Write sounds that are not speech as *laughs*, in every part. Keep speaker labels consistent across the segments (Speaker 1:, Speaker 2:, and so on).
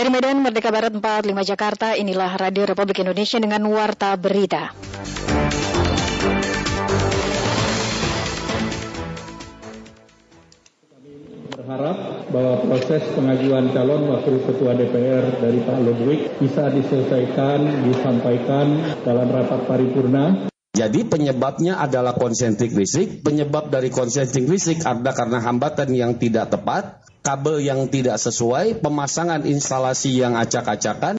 Speaker 1: Dari Medan Merdeka Barat 45 Jakarta, inilah Radio Republik Indonesia dengan Warta Berita.
Speaker 2: berharap bahwa proses pengajuan calon wakil ketua DPR dari Pak Ludwig bisa diselesaikan, disampaikan dalam rapat paripurna
Speaker 3: jadi penyebabnya adalah konsentrik listrik. Penyebab dari konsentrik listrik ada karena hambatan yang tidak tepat, kabel yang tidak sesuai, pemasangan instalasi yang acak-acakan.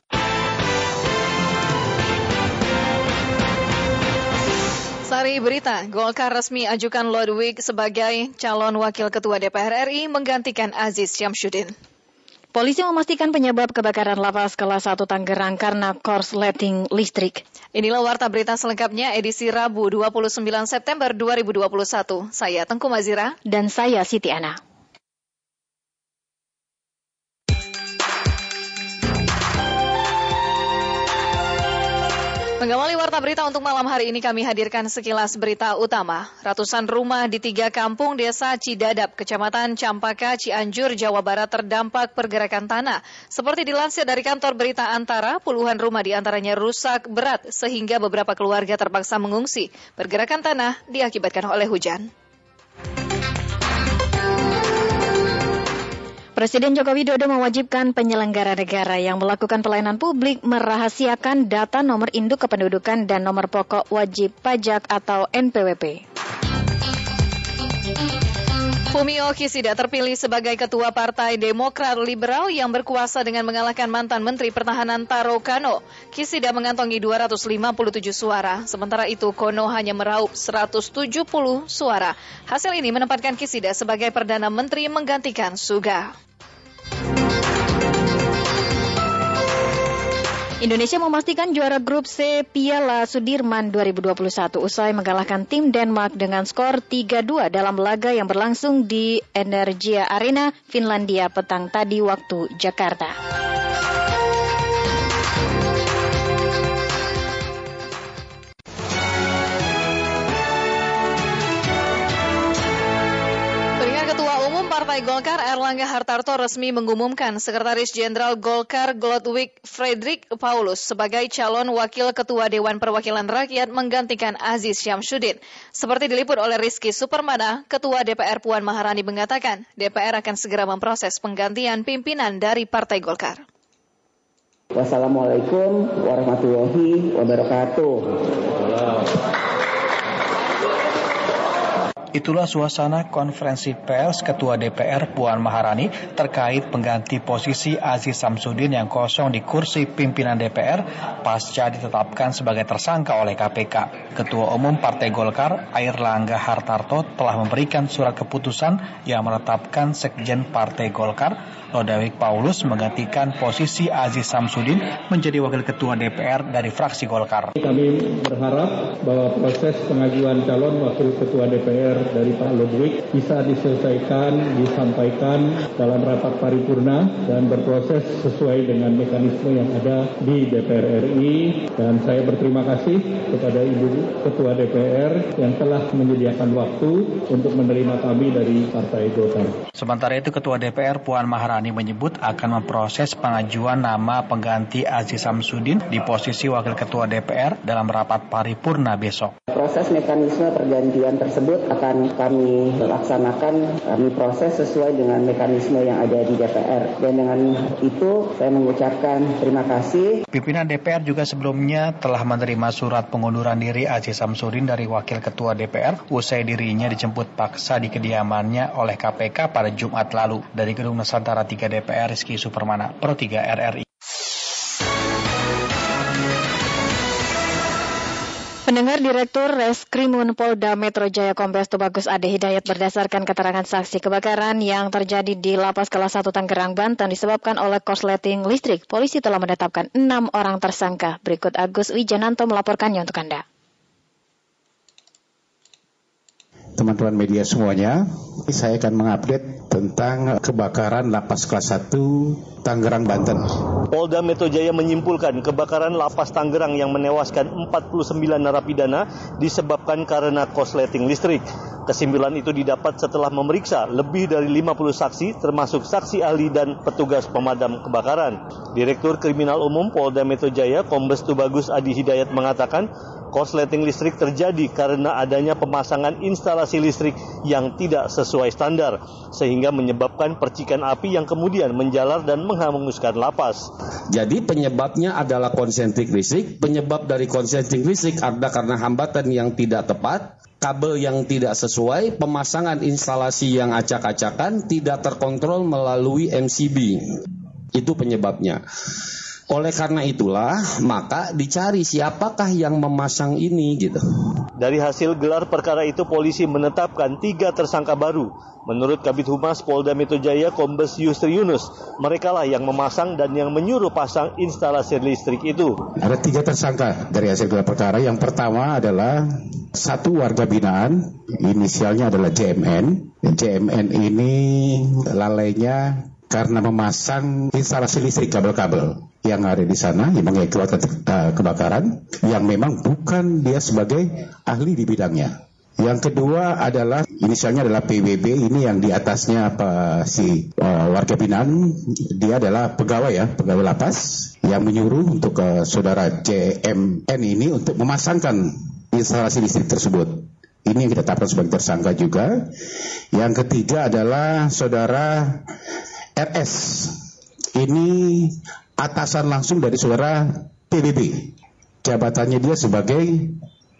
Speaker 4: Sari berita, Golkar resmi ajukan Ludwig sebagai calon wakil ketua DPR RI menggantikan Aziz Syamsuddin.
Speaker 1: Polisi memastikan penyebab kebakaran lapas kelas 1 Tangerang karena korsleting listrik.
Speaker 4: Inilah warta berita selengkapnya edisi Rabu 29 September 2021. Saya Tengku Mazira
Speaker 1: dan saya Siti Ana.
Speaker 4: Mengawali warta berita untuk malam hari ini kami hadirkan sekilas berita utama. Ratusan rumah di tiga kampung desa Cidadap, Kecamatan Campaka, Cianjur, Jawa Barat terdampak pergerakan tanah. Seperti dilansir dari kantor berita Antara, puluhan rumah di antaranya rusak berat sehingga beberapa keluarga terpaksa mengungsi. Pergerakan tanah diakibatkan oleh hujan.
Speaker 1: Presiden Joko Widodo mewajibkan penyelenggara negara yang melakukan pelayanan publik merahasiakan data nomor induk kependudukan dan nomor pokok wajib pajak atau NPWP.
Speaker 4: Fumio Kishida terpilih sebagai ketua Partai Demokrat Liberal yang berkuasa dengan mengalahkan mantan Menteri Pertahanan Taro Kano. Kishida mengantongi 257 suara, sementara itu Kono hanya meraup 170 suara. Hasil ini menempatkan Kishida sebagai Perdana Menteri menggantikan Suga.
Speaker 1: Indonesia memastikan juara grup C Piala Sudirman 2021 usai mengalahkan tim Denmark dengan skor 3-2 dalam laga yang berlangsung di Energia Arena, Finlandia petang tadi waktu Jakarta.
Speaker 4: Partai Golkar Erlangga Hartarto resmi mengumumkan Sekretaris Jenderal Golkar Glodwig Frederick Paulus sebagai calon wakil Ketua Dewan Perwakilan Rakyat menggantikan Aziz Syamsuddin. Seperti diliput oleh Rizky Supermana, Ketua DPR Puan Maharani mengatakan DPR akan segera memproses penggantian pimpinan dari Partai Golkar.
Speaker 5: Wassalamualaikum warahmatullahi wabarakatuh.
Speaker 6: Itulah suasana konferensi pers Ketua DPR Puan Maharani terkait pengganti posisi Aziz Samsudin yang kosong di kursi pimpinan DPR pasca ditetapkan sebagai tersangka oleh KPK. Ketua Umum Partai Golkar Air Langga Hartarto telah memberikan surat keputusan yang menetapkan Sekjen Partai Golkar Lodawik Paulus menggantikan posisi Aziz Samsudin menjadi Wakil Ketua DPR dari fraksi Golkar.
Speaker 2: Kami berharap bahwa proses pengajuan calon Wakil Ketua DPR dari Pak Ludwig bisa diselesaikan, disampaikan dalam rapat paripurna dan berproses sesuai dengan mekanisme yang ada di DPR RI. Dan saya berterima kasih kepada Ibu Ketua DPR yang telah menyediakan waktu untuk menerima kami dari Partai Golkar.
Speaker 6: Sementara itu Ketua DPR Puan Maharani menyebut akan memproses pengajuan nama pengganti Aziz Samsudin di posisi Wakil Ketua DPR dalam rapat paripurna besok.
Speaker 5: Proses mekanisme pergantian tersebut akan akan kami laksanakan, kami proses sesuai dengan mekanisme yang ada di DPR. Dan dengan itu saya mengucapkan terima kasih.
Speaker 6: Pimpinan DPR juga sebelumnya telah menerima surat pengunduran diri Aziz Samsudin dari Wakil Ketua DPR usai dirinya dijemput paksa di kediamannya oleh KPK pada Jumat lalu dari Gedung Nusantara 3 DPR Rizky Supermana, Pro 3 RRI.
Speaker 1: Pendengar Direktur Reskrimun Polda Metro Jaya Kombes Tubagus Ade Hidayat berdasarkan keterangan saksi kebakaran yang terjadi di Lapas Kelas 1 Tangerang, Banten disebabkan oleh korsleting listrik. Polisi telah menetapkan enam orang tersangka. Berikut Agus Wijananto melaporkannya untuk Anda.
Speaker 7: Teman-teman media semuanya. Saya akan mengupdate tentang kebakaran lapas kelas 1 Tangerang, Banten.
Speaker 8: Polda Metro Jaya menyimpulkan kebakaran lapas Tangerang yang menewaskan 49 narapidana disebabkan karena korsleting listrik. Kesimpulan itu didapat setelah memeriksa lebih dari 50 saksi termasuk saksi ahli dan petugas pemadam kebakaran. Direktur Kriminal Umum Polda Metro Jaya Kombes Tubagus Adi Hidayat mengatakan korsleting listrik terjadi karena adanya pemasangan instalasi listrik yang tidak sesuai standar, sehingga menyebabkan percikan api yang kemudian menjalar dan menghanguskan lapas.
Speaker 3: Jadi penyebabnya adalah konsentrik listrik, penyebab dari konsentrik listrik ada karena hambatan yang tidak tepat, kabel yang tidak sesuai, pemasangan instalasi yang acak-acakan, tidak terkontrol melalui MCB. Itu penyebabnya. Oleh karena itulah, maka dicari siapakah yang memasang ini gitu.
Speaker 8: Dari hasil gelar perkara itu, polisi menetapkan tiga tersangka baru. Menurut Kabit Humas Polda Metro Jaya Kombes Yusri Yunus, mereka lah yang memasang dan yang menyuruh pasang instalasi listrik itu.
Speaker 7: Ada tiga tersangka dari hasil gelar perkara. Yang pertama adalah satu warga binaan, inisialnya adalah JMN. JMN ini lalainya karena memasang instalasi listrik kabel-kabel yang ada di sana yang mengakibatkan uh, kebakaran yang memang bukan dia sebagai ahli di bidangnya. Yang kedua adalah inisialnya adalah PBB ini yang di atasnya apa si uh, warga binaan dia adalah pegawai ya pegawai lapas yang menyuruh untuk uh, saudara JMN ini untuk memasangkan instalasi listrik tersebut. Ini yang kita tetapkan sebagai tersangka juga. Yang ketiga adalah saudara RS ini atasan langsung dari saudara PBB. Jabatannya dia sebagai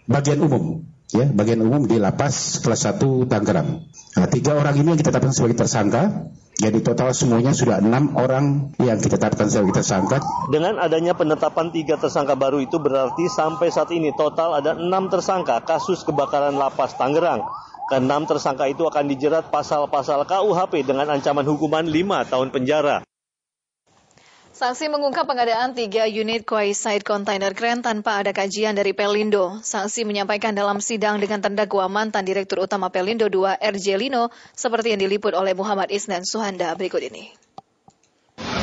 Speaker 7: bagian umum, ya, bagian umum di lapas kelas 1 Tangerang. Nah, tiga orang ini yang kita tetapkan sebagai tersangka. Jadi total semuanya sudah enam orang yang kita tetapkan sebagai tersangka.
Speaker 8: Dengan adanya penetapan tiga tersangka baru itu berarti sampai saat ini total ada enam tersangka kasus kebakaran lapas Tangerang. Keenam tersangka itu akan dijerat pasal-pasal KUHP dengan ancaman hukuman 5 tahun penjara.
Speaker 4: Saksi mengungkap pengadaan tiga unit quayside container crane tanpa ada kajian dari Pelindo. Saksi menyampaikan dalam sidang dengan terdakwa mantan Direktur Utama Pelindo II RJ Lino seperti yang diliput oleh Muhammad Isnan Suhanda berikut ini.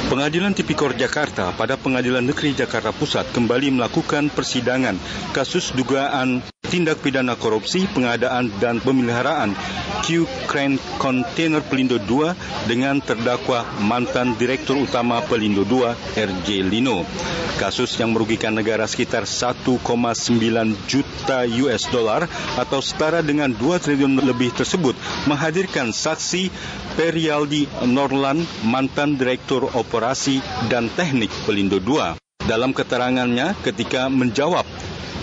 Speaker 9: Pengadilan Tipikor Jakarta pada Pengadilan Negeri Jakarta Pusat kembali melakukan persidangan kasus dugaan tindak pidana korupsi, pengadaan dan pemeliharaan Q Crane Container Pelindo II dengan terdakwa mantan Direktur Utama Pelindo II RJ Lino. Kasus yang merugikan negara sekitar 1,9 juta US dollar atau setara dengan 2 triliun lebih tersebut menghadirkan saksi Perialdi Norland, mantan Direktur Operasi dan Teknik Pelindo II. Dalam keterangannya ketika menjawab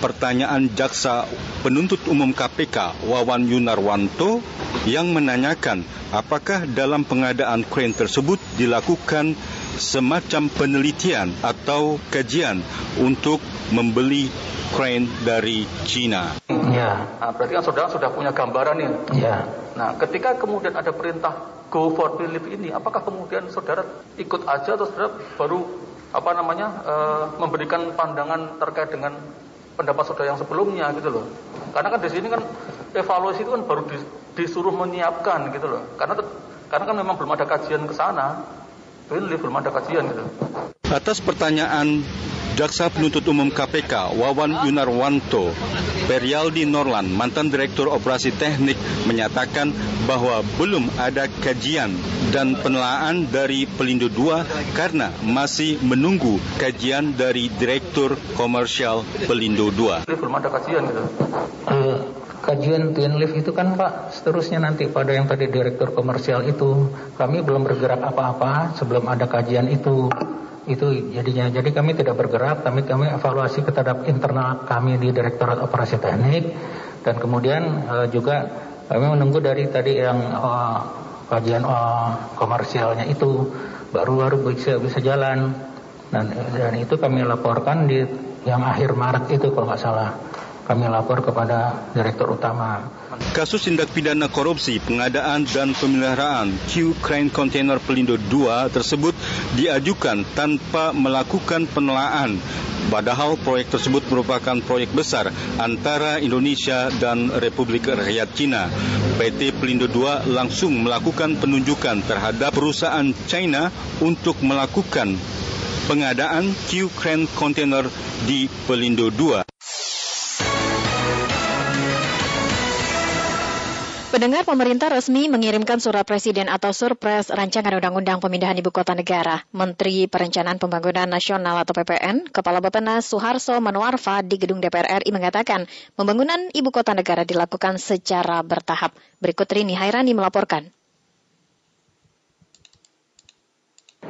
Speaker 9: pertanyaan jaksa penuntut umum KPK Wawan Yunarwanto yang menanyakan apakah dalam pengadaan crane tersebut dilakukan semacam penelitian atau kajian untuk membeli crane dari Cina.
Speaker 10: Ya, nah, berarti kan saudara sudah punya gambaran nih. Ya. Nah, ketika kemudian ada perintah go for belief ini, apakah kemudian saudara ikut aja atau saudara baru apa namanya uh, memberikan pandangan terkait dengan pendapat saudara yang sebelumnya gitu loh. Karena kan di sini kan evaluasi itu kan baru disuruh menyiapkan gitu loh. Karena karena kan memang belum ada kajian ke sana. Belum ada kajian gitu.
Speaker 9: Atas pertanyaan Jaksa Penuntut Umum KPK Wawan Yunarwanto Perialdi Norlan, mantan Direktur Operasi Teknik, menyatakan bahwa belum ada kajian dan penelaan dari Pelindo II karena masih menunggu kajian dari Direktur Komersial Pelindo II.
Speaker 10: Belum ada kajian gitu. Uh, kajian twin lift itu kan Pak seterusnya nanti pada yang tadi direktur komersial itu. Kami belum bergerak apa-apa sebelum ada kajian itu. Itu jadinya jadi kami tidak bergerak kami kami evaluasi terhadap internal kami di Direktorat Operasi Teknik. Dan kemudian uh, juga kami menunggu dari tadi yang uh, kajian uh, komersialnya itu baru baru bisa bisa jalan. Dan dan itu kami laporkan di yang akhir Maret itu kalau nggak salah
Speaker 11: kami lapor kepada Direktur Utama.
Speaker 12: Kasus tindak pidana korupsi, pengadaan dan pemeliharaan Q Crane Container Pelindo 2 tersebut diajukan tanpa melakukan penelaan. Padahal proyek tersebut merupakan proyek besar antara Indonesia dan Republik Rakyat Cina. PT Pelindo 2 langsung melakukan penunjukan terhadap perusahaan China untuk melakukan pengadaan Q Crane Container di Pelindo 2.
Speaker 1: Pendengar pemerintah resmi mengirimkan surat presiden atau surpres rancangan undang-undang pemindahan ibu kota negara. Menteri Perencanaan Pembangunan Nasional atau PPN, Kepala Bappenas Suharso Manuarfa di gedung DPR RI mengatakan pembangunan ibu kota negara dilakukan secara bertahap. Berikut Rini Hairani melaporkan.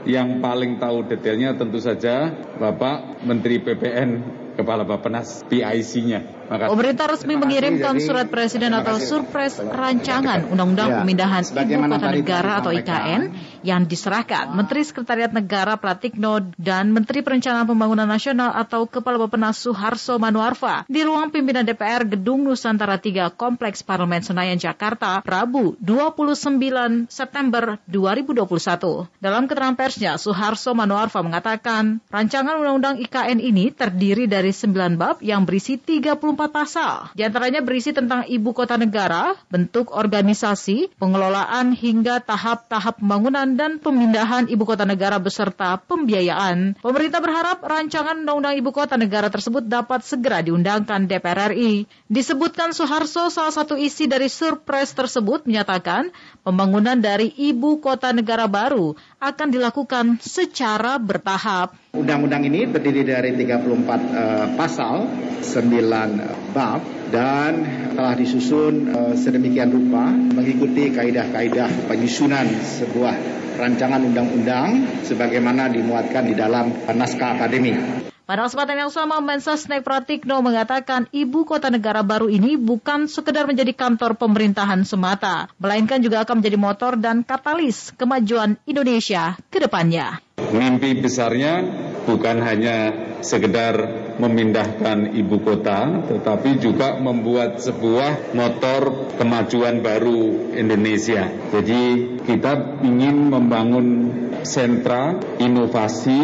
Speaker 2: Yang paling tahu detailnya tentu saja Bapak Menteri PPN Kepala Bappenas PIC-nya.
Speaker 13: Pemerintah resmi mengirimkan surat presiden atau surpres rancangan Undang-Undang ya, Pemindahan Ibu Kota Negara atau IKN yang diserahkan Menteri Sekretariat Negara Pratikno dan Menteri Perencanaan Pembangunan Nasional atau Kepala Bappenas Suharso Manuarfa di ruang pimpinan DPR Gedung Nusantara 3 Kompleks Parlemen Senayan Jakarta Rabu 29 September 2021. Dalam keterangan persnya, Suharso Manuarfa mengatakan rancangan Undang-Undang IKN ini terdiri dari 9 bab yang berisi 30 24 pasal. Di antaranya berisi tentang ibu kota negara, bentuk organisasi, pengelolaan hingga tahap-tahap pembangunan dan pemindahan ibu kota negara beserta pembiayaan. Pemerintah berharap rancangan undang-undang ibu kota negara tersebut dapat segera diundangkan DPR RI. Disebutkan Soeharto salah satu isi dari surprise tersebut menyatakan pembangunan dari ibu kota negara baru akan dilakukan secara bertahap.
Speaker 14: Undang-undang ini terdiri dari 34 uh, eh, pasal, 9 bab dan telah disusun uh, sedemikian rupa mengikuti kaidah-kaidah penyusunan sebuah rancangan undang-undang sebagaimana dimuatkan di dalam naskah akademik.
Speaker 13: Pada kesempatan yang sama, Mensesnek Pratikno mengatakan ibu kota negara baru ini bukan sekedar menjadi kantor pemerintahan semata, melainkan juga akan menjadi motor dan katalis kemajuan Indonesia ke depannya.
Speaker 2: Mimpi besarnya bukan hanya sekedar memindahkan ibu kota, tetapi juga membuat sebuah motor kemajuan baru Indonesia. Jadi kita ingin membangun sentra inovasi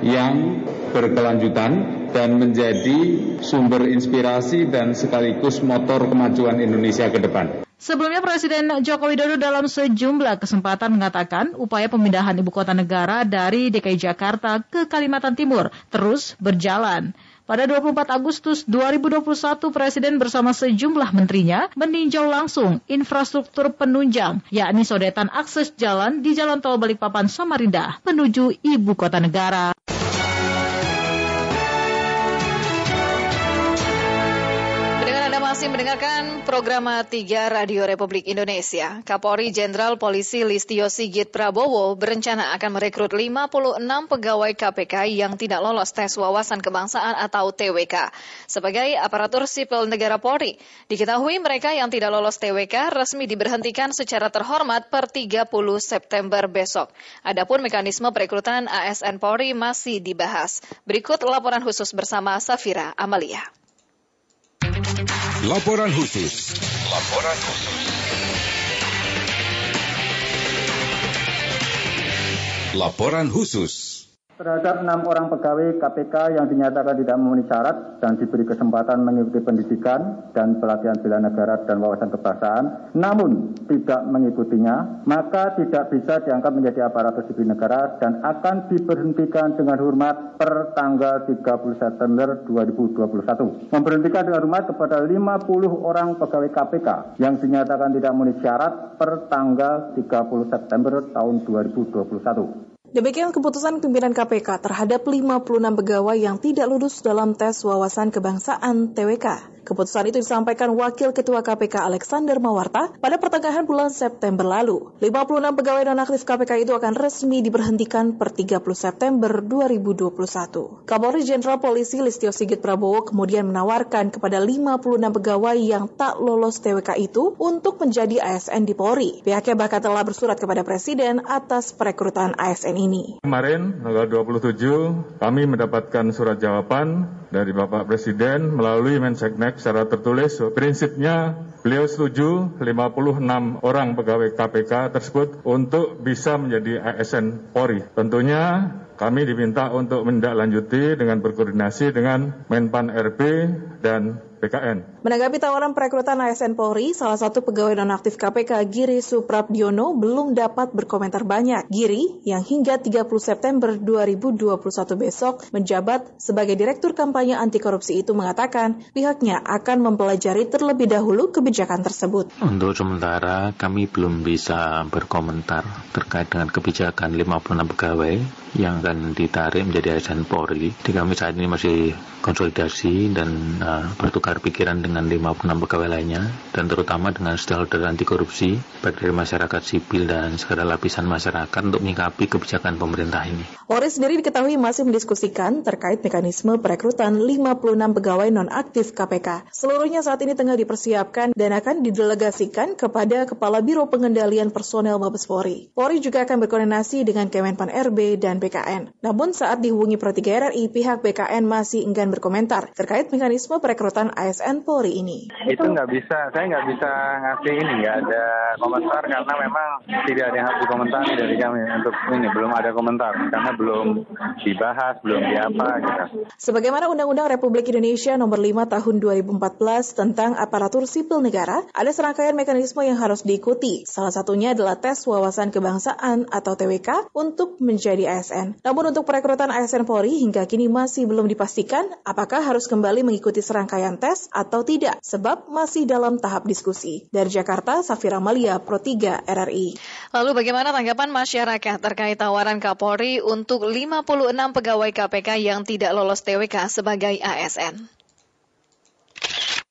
Speaker 2: yang berkelanjutan dan menjadi sumber inspirasi dan sekaligus motor kemajuan Indonesia ke depan.
Speaker 13: Sebelumnya Presiden Joko Widodo dalam sejumlah kesempatan mengatakan upaya pemindahan ibu kota negara dari DKI Jakarta ke Kalimantan Timur terus berjalan. Pada 24 Agustus 2021, Presiden bersama sejumlah menterinya meninjau langsung infrastruktur penunjang, yakni sodetan akses jalan di Jalan Tol Balikpapan Samarinda menuju ibu kota negara.
Speaker 4: Masih mendengarkan program 3 Radio Republik Indonesia. Kapolri Jenderal Polisi Listio Sigit Prabowo berencana akan merekrut 56 pegawai KPK yang tidak lolos tes wawasan kebangsaan atau TWK sebagai aparatur sipil negara Polri. Diketahui mereka yang tidak lolos TWK resmi diberhentikan secara terhormat per 30 September besok. Adapun mekanisme perekrutan ASN Polri masih dibahas. Berikut laporan khusus bersama Safira Amalia.
Speaker 15: Laporan khusus. Laporan khusus. Laporan khusus
Speaker 16: terhadap enam orang pegawai KPK yang dinyatakan tidak memenuhi syarat dan diberi kesempatan mengikuti pendidikan dan pelatihan bela negara dan wawasan kebangsaan, namun tidak mengikutinya, maka tidak bisa diangkat menjadi aparatur sipil negara dan akan diberhentikan dengan hormat per tanggal 30 September 2021. Memberhentikan dengan hormat kepada 50 orang pegawai KPK yang dinyatakan tidak memenuhi syarat per tanggal 30 September tahun 2021.
Speaker 17: Demikian keputusan pimpinan KPK terhadap 56 pegawai yang tidak lulus dalam tes wawasan kebangsaan TWK. Keputusan itu disampaikan Wakil Ketua KPK Alexander Mawarta pada pertengahan bulan September lalu. 56 pegawai nonaktif KPK itu akan resmi diberhentikan per 30 September 2021. Kapolri Jenderal Polisi Listio Sigit Prabowo kemudian menawarkan kepada 56 pegawai yang tak lolos TWK itu untuk menjadi ASN di Polri. Pihaknya bahkan telah bersurat kepada Presiden atas perekrutan ASN ini.
Speaker 2: Kemarin, tanggal 27, kami mendapatkan surat jawaban dari Bapak Presiden melalui Menseknek secara tertulis prinsipnya beliau setuju 56 orang pegawai KPK tersebut untuk bisa menjadi ASN Polri. Tentunya kami diminta untuk menindaklanjuti dengan berkoordinasi dengan Menpan RB dan PKN.
Speaker 17: Menanggapi tawaran perekrutan ASN Polri, salah satu pegawai nonaktif KPK Giri Suprabdiono belum dapat berkomentar banyak. Giri, yang hingga 30 September 2021 besok menjabat sebagai Direktur Kampanye Anti Korupsi itu mengatakan pihaknya akan mempelajari terlebih dahulu kebijakan tersebut.
Speaker 18: Untuk sementara kami belum bisa berkomentar terkait dengan kebijakan 56 pegawai yang akan ditarik menjadi ASN Polri. Di kami saat ini masih konsolidasi dan uh, bertukar pikiran dengan 56 pegawai lainnya dan terutama dengan stakeholder anti korupsi baik dari masyarakat sipil dan segala lapisan masyarakat untuk menyikapi kebijakan pemerintah ini.
Speaker 17: Polri sendiri diketahui masih mendiskusikan terkait mekanisme perekrutan 56 pegawai nonaktif KPK. Seluruhnya saat ini tengah dipersiapkan dan akan didelegasikan kepada Kepala Biro Pengendalian Personel Mabes Polri. Polri juga akan berkoordinasi dengan Kemenpan RB dan BKN. Namun saat dihubungi Pro 3 RRI, pihak BKN masih enggan berkomentar terkait mekanisme perekrutan ASN Polri ini.
Speaker 19: Itu nggak bisa, saya nggak bisa ngasih ini, nggak ada komentar karena memang tidak ada yang harus dikomentari dari kami untuk ini belum ada komentar karena belum dibahas, belum diapa gitu.
Speaker 17: Sebagaimana Undang-Undang Republik Indonesia Nomor 5 Tahun 2014 tentang aparatur sipil negara, ada serangkaian mekanisme yang harus diikuti. Salah satunya adalah tes wawasan kebangsaan atau TWK untuk menjadi ASN. Namun untuk perekrutan ASN Polri hingga kini masih belum dipastikan apakah harus kembali mengikuti serangkaian tes atau tidak, sebab masih dalam tahap diskusi. Dari Jakarta, Safira Malia, Pro 3 RRI.
Speaker 4: Lalu bagaimana tanggapan masyarakat terkait tawaran Kapolri untuk 56 pegawai KPK yang tidak lolos TWK sebagai ASN?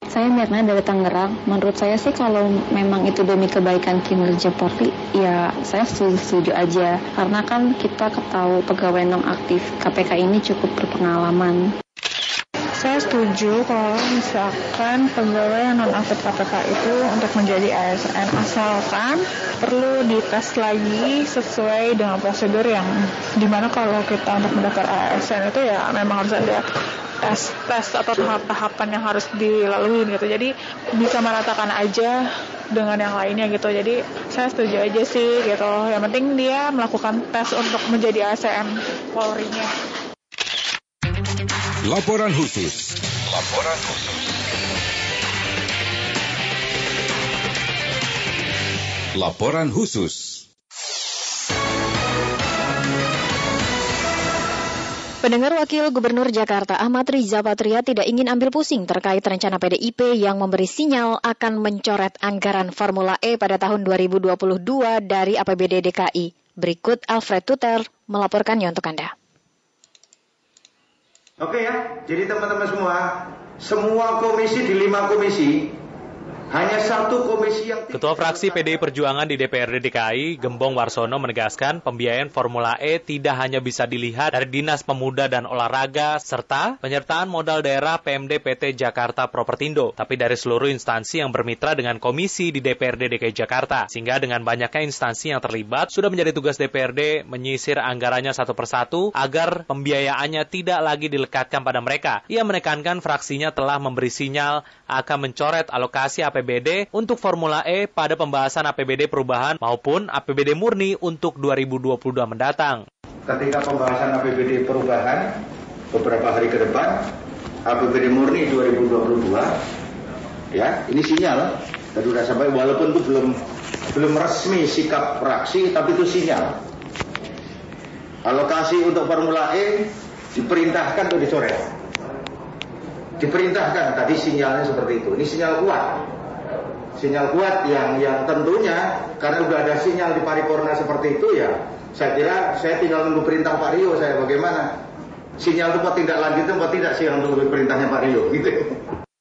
Speaker 20: Saya Mirna dari Tangerang. Menurut saya sih kalau memang itu demi kebaikan kinerja Polri, ya saya setuju-setuju aja. Karena kan kita ketahui pegawai non aktif KPK ini cukup berpengalaman.
Speaker 21: Saya setuju kalau misalkan pegawai non aktif KPK itu untuk menjadi ASN asalkan perlu dites lagi sesuai dengan prosedur yang di mana kalau kita untuk mendaftar ASN itu ya memang harus ada tes tes atau tahap-tahapan yang harus dilalui gitu. Jadi bisa meratakan aja dengan yang lainnya gitu. Jadi saya setuju aja sih gitu. Yang penting dia melakukan tes untuk menjadi ASN Polri-nya
Speaker 15: Laporan khusus Laporan khusus Laporan khusus
Speaker 1: Pendengar Wakil Gubernur Jakarta Ahmad Riza Patria tidak ingin ambil pusing terkait rencana PDIP yang memberi sinyal akan mencoret anggaran Formula E pada tahun 2022 dari APBD DKI. Berikut Alfred Tuter melaporkannya untuk Anda.
Speaker 22: Oke ya, jadi teman-teman semua, semua komisi di lima komisi hanya satu komisi yang...
Speaker 23: Ketua fraksi PDI Perjuangan di DPRD DKI, Gembong Warsono menegaskan pembiayaan Formula E tidak hanya bisa dilihat dari Dinas Pemuda dan Olahraga serta penyertaan modal daerah PMD PT Jakarta Propertindo, tapi dari seluruh instansi yang bermitra dengan komisi di DPRD DKI Jakarta. Sehingga dengan banyaknya instansi yang terlibat, sudah menjadi tugas DPRD menyisir anggarannya satu persatu agar pembiayaannya tidak lagi dilekatkan pada mereka. Ia menekankan fraksinya telah memberi sinyal akan mencoret alokasi APBD APBD untuk Formula E pada pembahasan APBD perubahan maupun APBD murni untuk 2022 mendatang.
Speaker 22: Ketika pembahasan APBD perubahan beberapa hari ke depan, APBD murni 2022, ya ini sinyal tadi sudah sampai walaupun itu belum belum resmi sikap fraksi tapi itu sinyal. Alokasi untuk Formula E diperintahkan untuk dicoret. Diperintahkan tadi sinyalnya seperti itu. Ini sinyal kuat sinyal kuat yang yang tentunya karena sudah ada sinyal di paripurna seperti itu ya saya kira saya tinggal nunggu perintah Pak Rio saya bagaimana? Sinyal itu tidak lanjut itu tidak sinyal nunggu perintahnya Pak Rio gitu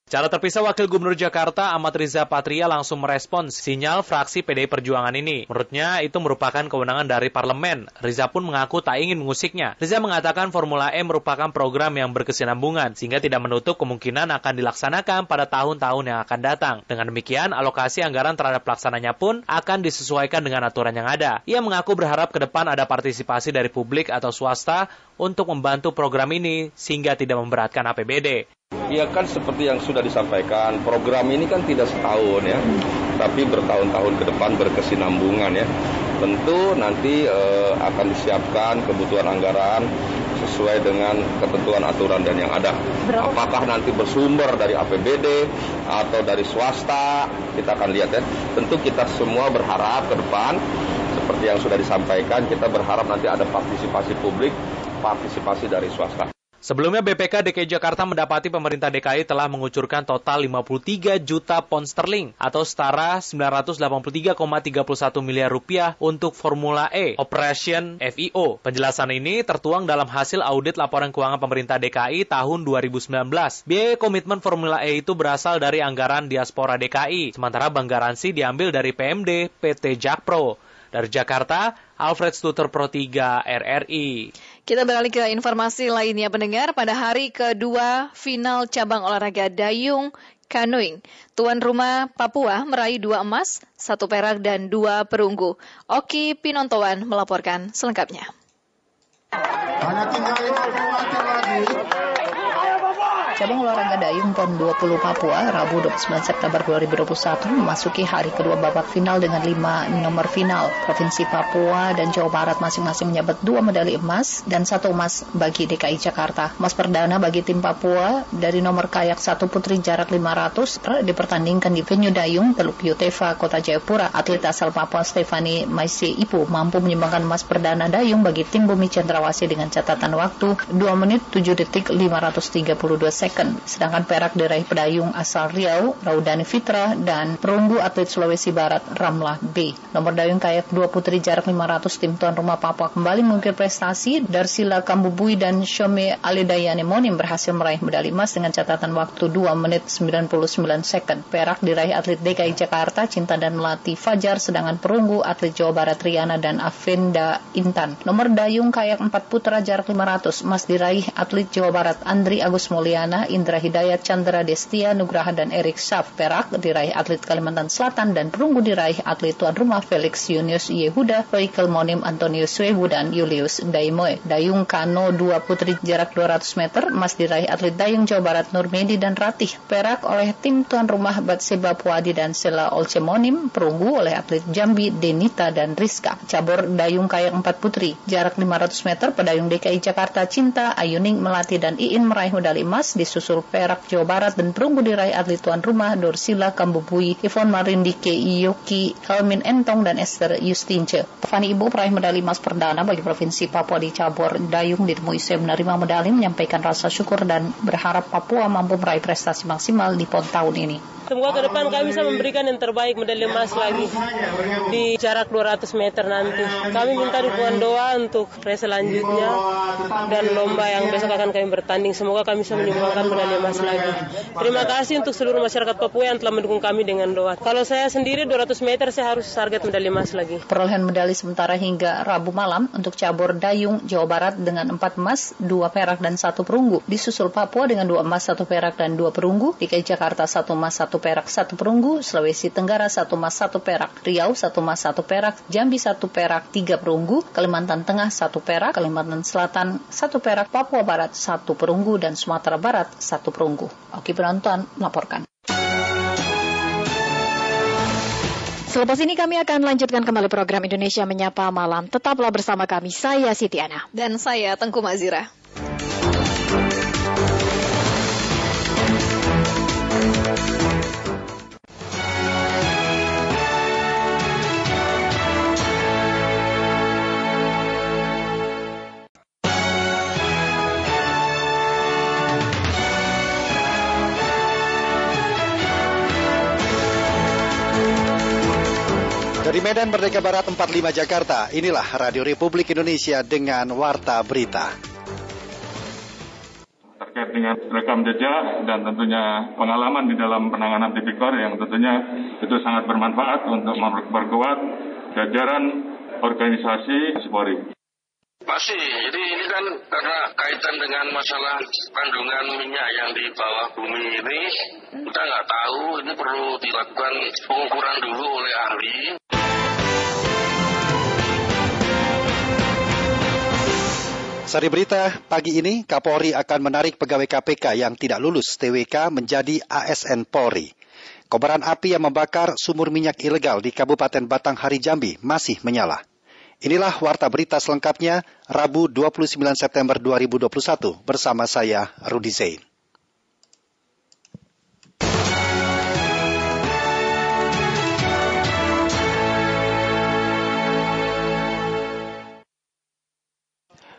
Speaker 24: Cara terpisah Wakil Gubernur Jakarta Ahmad Riza Patria langsung merespons sinyal fraksi PDI Perjuangan ini. Menurutnya itu merupakan kewenangan dari parlemen. Riza pun mengaku tak ingin mengusiknya. Riza mengatakan Formula E merupakan program yang berkesinambungan sehingga tidak menutup kemungkinan akan dilaksanakan pada tahun-tahun yang akan datang. Dengan demikian, alokasi anggaran terhadap pelaksananya pun akan disesuaikan dengan aturan yang ada. Ia mengaku berharap ke depan ada partisipasi dari publik atau swasta untuk membantu program ini sehingga tidak memberatkan APBD.
Speaker 25: Ya kan seperti yang sudah disampaikan, program ini kan tidak setahun ya, tapi bertahun-tahun ke depan berkesinambungan ya. Tentu nanti eh, akan disiapkan kebutuhan anggaran sesuai dengan ketentuan aturan dan yang ada. Apakah nanti bersumber dari APBD atau dari swasta, kita akan lihat ya. Tentu kita semua berharap ke depan seperti yang sudah disampaikan, kita berharap nanti ada partisipasi publik, partisipasi dari swasta.
Speaker 24: Sebelumnya BPK DKI Jakarta mendapati pemerintah DKI telah mengucurkan total 53 juta pound sterling atau setara 983,31 miliar rupiah untuk Formula E Operation FIO. Penjelasan ini tertuang dalam hasil audit laporan keuangan pemerintah DKI tahun 2019. Biaya komitmen Formula E itu berasal dari anggaran diaspora DKI, sementara bank garansi diambil dari PMD PT Jakpro. Dari Jakarta, Alfred Stuter Pro 3 RRI.
Speaker 4: Kita beralih ke informasi lainnya pendengar pada hari kedua final cabang olahraga dayung kanoing. Tuan rumah Papua meraih dua emas, satu perak dan dua perunggu. Oki Pinontoan melaporkan selengkapnya.
Speaker 26: Cabang olahraga dayung PON 20 Papua Rabu 29 September 2021 memasuki hari kedua babak final dengan lima nomor final. Provinsi Papua dan Jawa Barat masing-masing menyabet dua medali emas dan satu emas bagi DKI Jakarta. Emas perdana bagi tim Papua dari nomor kayak satu putri jarak 500 dipertandingkan di venue dayung Teluk Yoteva, Kota Jayapura. Atlet asal Papua Stefani Maisi Ipu mampu menyumbangkan emas perdana dayung bagi tim Bumi Cendrawasih dengan catatan waktu 2 menit 7 detik 532 second second. Sedangkan perak diraih pedayung asal Riau, Raudani Fitra, dan perunggu atlet Sulawesi Barat, Ramlah B. Nomor dayung kayak dua putri jarak 500 tim tuan rumah Papua kembali mengukir prestasi. Darsila Kambubui dan Shome Alidayani Monim berhasil meraih medali emas dengan catatan waktu 2 menit 99 second. Perak diraih atlet DKI Jakarta, Cinta dan Melati Fajar, sedangkan perunggu atlet Jawa Barat Riana dan Avenda Intan. Nomor dayung kayak 4 putra jarak 500 emas diraih atlet Jawa Barat Andri Agus Mulyana Indra Hidayat, Chandra Destia, Nugraha, dan Erik Saf. Perak diraih atlet Kalimantan Selatan dan perunggu diraih atlet tuan rumah Felix Yunius Yehuda, Roykel Monim Antonius Wehu, dan Julius Daimoe. Dayung Kano dua putri jarak 200 meter, emas diraih atlet Dayung Jawa Barat Nurmedi dan Ratih. Perak oleh tim tuan rumah Batseba Puadi dan Sela Olcemonim, perunggu oleh atlet Jambi, Denita, dan Rizka. Cabur Dayung Kayak 4 putri, jarak 500 meter, pedayung DKI Jakarta Cinta, Ayuning Melati, dan Iin meraih medali emas di disusul Perak, Jawa Barat, dan perunggu diraih atlet tuan rumah Dorsila Kambubui, Ivon Marindike, Yoki, Helmin Entong, dan Esther Justince. Fani Ibu peraih medali emas perdana bagi Provinsi Papua di cabur dayung ditemui saya menerima medali menyampaikan rasa syukur dan berharap Papua mampu meraih prestasi maksimal di PON tahun ini.
Speaker 27: Semoga ke depan kami bisa memberikan yang terbaik medali emas lagi di jarak 200 meter nanti. Kami minta dukungan doa untuk race selanjutnya dan lomba yang besok akan kami bertanding. Semoga kami bisa menyumbangkan medali emas lagi. Terima kasih untuk seluruh masyarakat Papua yang telah mendukung kami dengan doa. Kalau saya sendiri 200 meter saya harus target medali emas lagi.
Speaker 26: Perolehan medali sementara hingga Rabu malam untuk cabur dayung Jawa Barat dengan 4 emas, 2 perak dan 1 perunggu. Disusul Papua dengan 2 emas, 1 perak dan 2 perunggu. DKI Jakarta 1 emas, 1 perak, satu perunggu, Sulawesi Tenggara satu emas satu perak, Riau satu emas satu perak, Jambi satu perak tiga perunggu, Kalimantan Tengah satu perak, Kalimantan Selatan satu perak, Papua Barat satu perunggu dan Sumatera Barat satu perunggu. Oke penonton melaporkan.
Speaker 1: Selepas ini kami akan lanjutkan kembali program Indonesia Menyapa Malam. Tetaplah bersama kami, saya Siti Ana.
Speaker 4: Dan saya Tengku Mazira.
Speaker 28: Medan Merdeka Barat 45 Jakarta, inilah Radio Republik Indonesia dengan Warta Berita.
Speaker 2: terkait dengan rekam jejak dan tentunya pengalaman di dalam penanganan tipikor yang tentunya itu sangat bermanfaat untuk memperkuat jajaran organisasi Polri.
Speaker 29: Masih, jadi ini kan karena kaitan dengan masalah kandungan minyak yang di bawah bumi ini, kita nggak tahu, ini perlu dilakukan pengukuran dulu oleh ahli.
Speaker 28: Sari berita pagi ini, Kapolri akan menarik pegawai KPK yang tidak lulus TWK menjadi ASN Polri. Kobaran api yang membakar sumur minyak ilegal di Kabupaten Batanghari Jambi masih menyala. Inilah warta berita selengkapnya Rabu 29 September 2021 bersama saya Rudi Zain.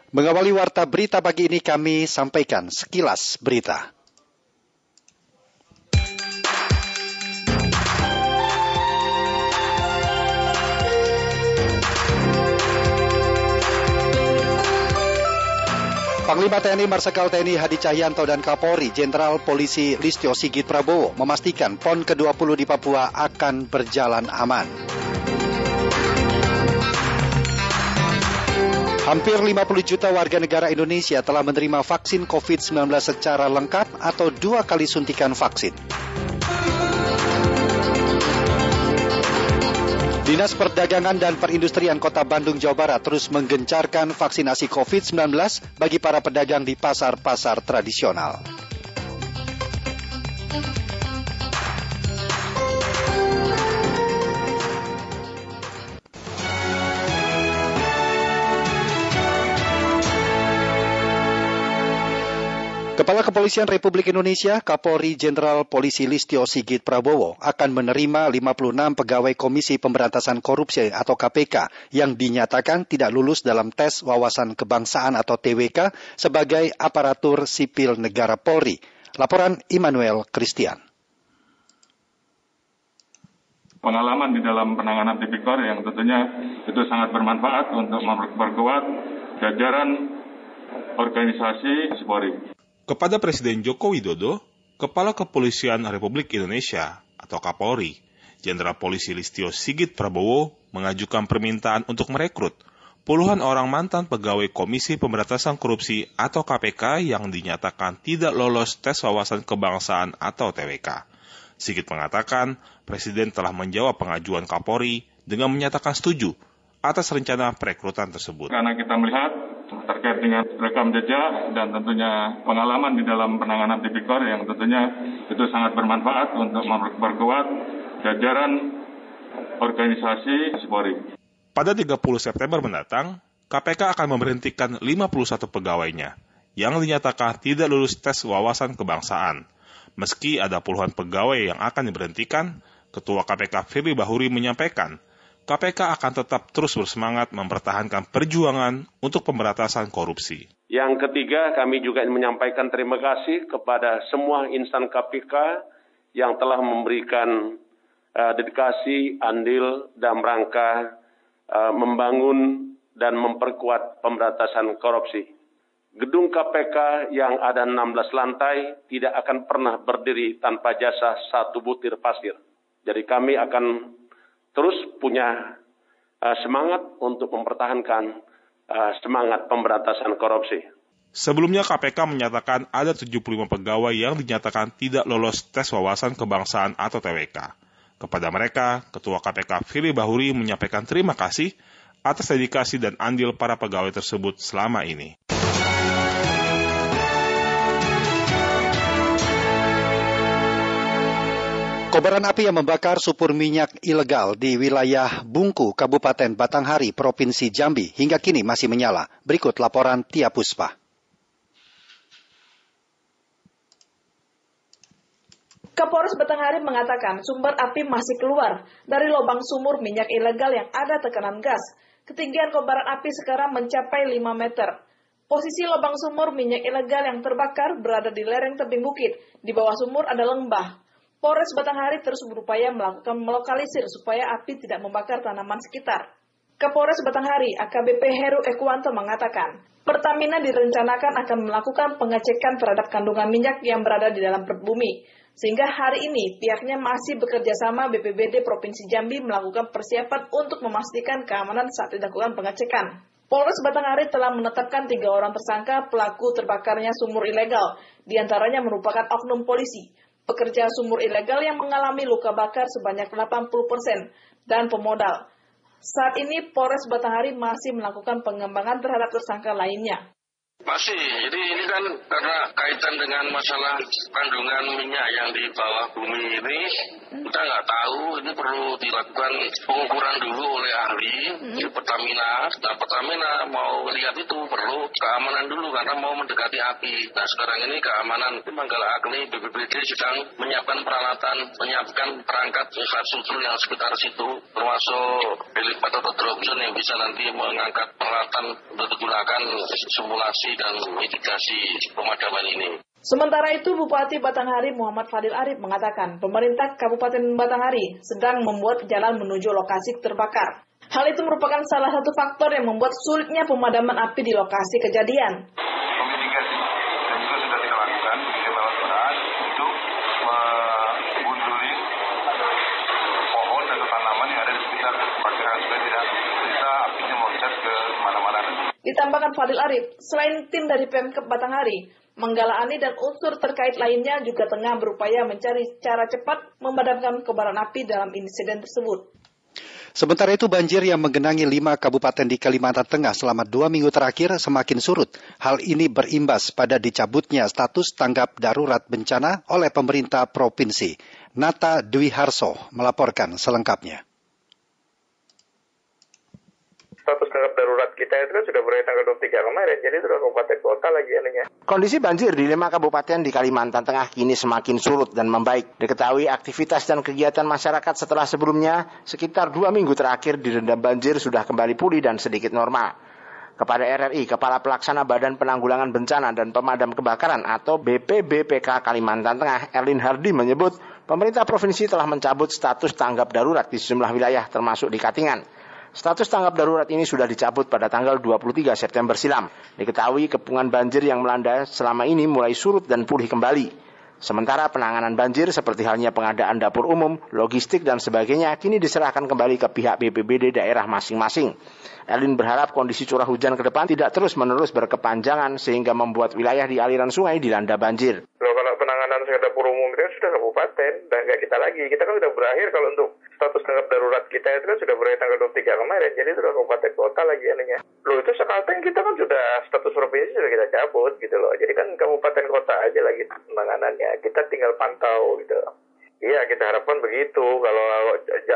Speaker 28: Mengawali warta berita pagi ini kami sampaikan sekilas berita. Panglima TNI Marsikal TNI Hadi Cahyanto dan Kapolri Jenderal Polisi Listio Sigit Prabowo memastikan PON ke-20 di Papua akan berjalan aman. Hampir 50 juta warga negara Indonesia telah menerima vaksin COVID-19 secara lengkap atau dua kali suntikan vaksin. Dinas Perdagangan dan Perindustrian Kota Bandung, Jawa Barat terus menggencarkan vaksinasi COVID-19 bagi para pedagang di pasar-pasar tradisional. Kepala Kepolisian Republik Indonesia, Kapolri Jenderal Polisi Listio Sigit Prabowo akan menerima 56 pegawai Komisi Pemberantasan Korupsi atau KPK yang dinyatakan tidak lulus dalam tes wawasan kebangsaan atau TWK sebagai aparatur sipil negara Polri. Laporan Immanuel Christian.
Speaker 2: Pengalaman di dalam penanganan tipikor yang tentunya itu sangat bermanfaat untuk memperkuat jajaran organisasi Polri.
Speaker 30: Kepada Presiden Joko Widodo, Kepala Kepolisian Republik Indonesia atau Kapolri, Jenderal Polisi Listio Sigit Prabowo mengajukan permintaan untuk merekrut puluhan orang mantan pegawai Komisi Pemberantasan Korupsi atau KPK yang dinyatakan tidak lolos tes wawasan kebangsaan atau TWK. Sigit mengatakan, Presiden telah menjawab pengajuan Kapolri dengan menyatakan setuju atas rencana perekrutan tersebut.
Speaker 2: Karena kita melihat terkait dengan rekam jejak dan tentunya pengalaman di dalam penanganan tipikor yang tentunya itu sangat bermanfaat untuk memperkuat jajaran organisasi Polri.
Speaker 30: Pada 30 September mendatang, KPK akan memberhentikan 51 pegawainya yang dinyatakan tidak lulus tes wawasan kebangsaan. Meski ada puluhan pegawai yang akan diberhentikan, Ketua KPK Firly Bahuri menyampaikan KPK akan tetap terus bersemangat mempertahankan perjuangan untuk pemberantasan korupsi.
Speaker 27: Yang ketiga, kami juga ingin menyampaikan terima kasih kepada semua insan KPK yang telah memberikan uh, dedikasi, andil, dan rangka uh, membangun dan memperkuat pemberantasan korupsi. Gedung KPK yang ada 16 lantai tidak akan pernah berdiri tanpa jasa satu butir pasir. Jadi kami akan terus punya uh, semangat untuk mempertahankan uh, semangat pemberantasan korupsi.
Speaker 30: Sebelumnya KPK menyatakan ada 75 pegawai yang dinyatakan tidak lolos tes wawasan kebangsaan atau TWK. Kepada mereka, Ketua KPK Firly Bahuri menyampaikan terima kasih atas dedikasi dan andil para pegawai tersebut selama ini.
Speaker 28: Kobaran api yang membakar supur minyak ilegal di wilayah Bungku, Kabupaten Batanghari, Provinsi Jambi hingga kini masih menyala. Berikut laporan Tia Puspa.
Speaker 17: Kapolres Batanghari mengatakan sumber api masih keluar dari lubang sumur minyak ilegal yang ada tekanan gas. Ketinggian kobaran api sekarang mencapai 5 meter. Posisi lubang sumur minyak ilegal yang terbakar berada di lereng tebing bukit. Di bawah sumur ada lembah. Polres Batanghari terus berupaya melakukan melokalisir supaya api tidak membakar tanaman sekitar.
Speaker 4: Kapolres Batanghari AKBP Heru Ekwanto mengatakan, Pertamina direncanakan akan melakukan pengecekan terhadap kandungan minyak yang berada di dalam bumi. Sehingga hari ini pihaknya masih bekerja sama BPBD Provinsi Jambi melakukan persiapan untuk memastikan keamanan saat dilakukan pengecekan. Polres Batanghari telah menetapkan tiga orang tersangka pelaku terbakarnya sumur ilegal, di antaranya merupakan oknum polisi, pekerja sumur ilegal yang mengalami luka bakar sebanyak 80 persen, dan pemodal. Saat ini Polres Batanghari masih melakukan pengembangan terhadap tersangka lainnya.
Speaker 29: Masih, jadi ini kan karena kaitan dengan masalah kandungan minyak yang di bawah bumi ini, kita nggak tahu, ini perlu dilakukan pengukuran dulu oleh ahli. Di Pertamina. Nah Pertamina mau lihat itu perlu keamanan dulu karena mau mendekati api. Nah sekarang ini keamanan. Di Manggala Agni BPBD sedang menyiapkan peralatan, menyiapkan perangkat infrastruktur yang sekitar situ, termasuk helipad atau drone yang bisa nanti mengangkat peralatan untuk digunakan simulasi dan mitigasi pemadaman ini.
Speaker 4: Sementara itu, Bupati Batanghari Muhammad Fadil Arif mengatakan pemerintah Kabupaten Batanghari sedang membuat jalan menuju lokasi terbakar. Hal itu merupakan salah satu faktor yang membuat sulitnya pemadaman api di lokasi kejadian.
Speaker 31: Komunikasi dan juga sudah kita lakukan begitu bawa surat untuk mengundurin pohon dan tanaman yang ada di sekitar kebakaran supaya tidak bisa apinya meloncat ke mana-mana.
Speaker 4: Ditambahkan Fadil Arif, selain tim dari Pemkep Batanghari, Menggala Ani dan unsur terkait lainnya juga tengah berupaya mencari cara cepat memadamkan kobaran api dalam insiden tersebut.
Speaker 28: Sementara itu banjir yang menggenangi lima kabupaten di Kalimantan Tengah selama dua minggu terakhir semakin surut. Hal ini berimbas pada dicabutnya status tanggap darurat bencana oleh pemerintah provinsi. Nata Dwi Harso melaporkan selengkapnya.
Speaker 32: status tanggap kita itu kan sudah mulai tanggal 23 kemarin, jadi itu kabupaten kota lagi anunya.
Speaker 33: Kondisi banjir di lima kabupaten di Kalimantan Tengah kini semakin surut dan membaik. Diketahui aktivitas dan kegiatan masyarakat setelah sebelumnya sekitar dua minggu terakhir direndam banjir sudah kembali pulih dan sedikit normal. Kepada RRI, Kepala Pelaksana Badan Penanggulangan Bencana dan Pemadam Kebakaran atau BPBPK Kalimantan Tengah, Erlin Hardi menyebut, pemerintah provinsi telah mencabut status tanggap darurat di sejumlah wilayah termasuk di Katingan. Status tanggap darurat ini sudah dicabut pada tanggal 23 September silam. Diketahui kepungan banjir yang melanda selama ini mulai surut dan pulih kembali. Sementara penanganan banjir seperti halnya pengadaan dapur umum, logistik dan sebagainya kini diserahkan kembali ke pihak BPBD daerah masing-masing. Elin berharap kondisi curah hujan ke depan tidak terus-menerus berkepanjangan sehingga membuat wilayah di aliran sungai dilanda banjir.
Speaker 32: Loh, kalau penanganan dapur umum itu sudah kabupaten, dan nggak kita lagi. Kita kan sudah berakhir kalau untuk status tanggap darurat kita itu kan sudah berakhir tanggal 23 kemarin, jadi sudah kabupaten kota lagi anunya. Loh itu sekalteng kita kan sudah status provinsi sudah kita cabut gitu loh. Jadi kan kabupaten kota aja lagi penanganannya. Kita tinggal pantau gitu. Iya kita harapkan begitu. Kalau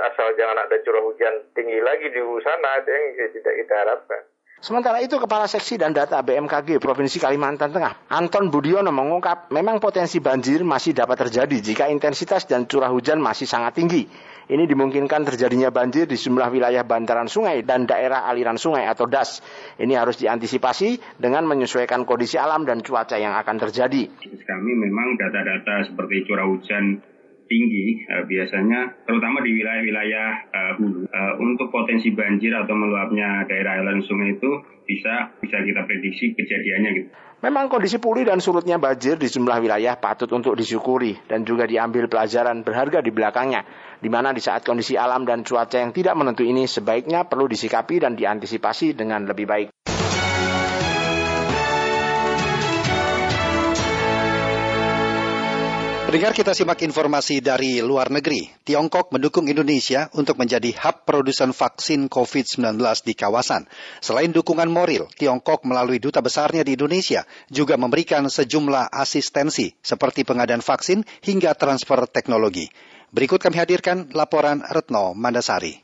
Speaker 32: asal jangan ada curah hujan tinggi lagi di sana, itu yang tidak kita harapkan.
Speaker 33: Sementara itu Kepala Seksi dan Data BMKG Provinsi Kalimantan Tengah, Anton Budiono mengungkap memang potensi banjir masih dapat terjadi jika intensitas dan curah hujan masih sangat tinggi. Ini dimungkinkan terjadinya banjir di sejumlah wilayah bantaran sungai dan daerah aliran sungai atau DAS. Ini harus diantisipasi dengan menyesuaikan kondisi alam dan cuaca yang akan terjadi.
Speaker 34: Kami memang data-data seperti curah hujan tinggi uh, biasanya terutama di wilayah-wilayah uh, hulu uh, untuk potensi banjir atau meluapnya daerah aliran sungai itu bisa bisa kita prediksi kejadiannya gitu.
Speaker 33: Memang kondisi pulih dan surutnya banjir di sejumlah wilayah patut untuk disyukuri dan juga diambil pelajaran berharga di belakangnya, di mana di saat kondisi alam dan cuaca yang tidak menentu ini sebaiknya perlu disikapi dan diantisipasi dengan lebih baik.
Speaker 28: Pendengar kita simak informasi dari luar negeri. Tiongkok mendukung Indonesia untuk menjadi hub produsen vaksin COVID-19 di kawasan. Selain dukungan moral, Tiongkok melalui duta besarnya di Indonesia juga memberikan sejumlah asistensi seperti pengadaan vaksin hingga transfer teknologi. Berikut kami hadirkan laporan Retno Mandasari.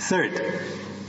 Speaker 35: Third,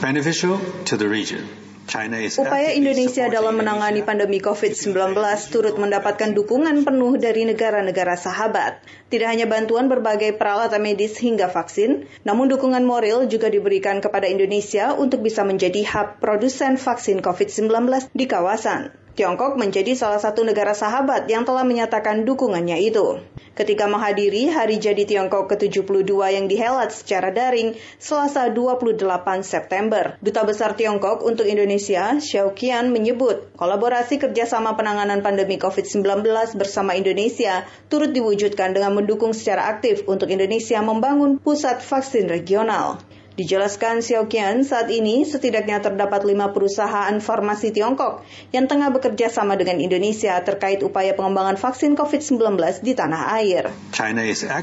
Speaker 35: beneficial to the region.
Speaker 36: Upaya Indonesia dalam menangani pandemi COVID-19 turut mendapatkan dukungan penuh dari negara-negara sahabat. Tidak hanya bantuan berbagai peralatan medis hingga vaksin, namun dukungan moral juga diberikan kepada Indonesia untuk bisa menjadi hub produsen vaksin COVID-19 di kawasan. Tiongkok menjadi salah satu negara sahabat yang telah menyatakan dukungannya itu. Ketika menghadiri Hari Jadi Tiongkok ke-72 yang dihelat secara daring Selasa 28 September, Duta Besar Tiongkok untuk Indonesia, Xiao Qian, menyebut kolaborasi kerjasama penanganan pandemi COVID-19 bersama Indonesia turut diwujudkan dengan mendukung secara aktif untuk Indonesia membangun pusat vaksin regional. Dijelaskan Xiaoqian, saat ini setidaknya terdapat lima perusahaan farmasi Tiongkok yang tengah bekerja sama dengan Indonesia terkait upaya pengembangan vaksin COVID-19 di tanah air.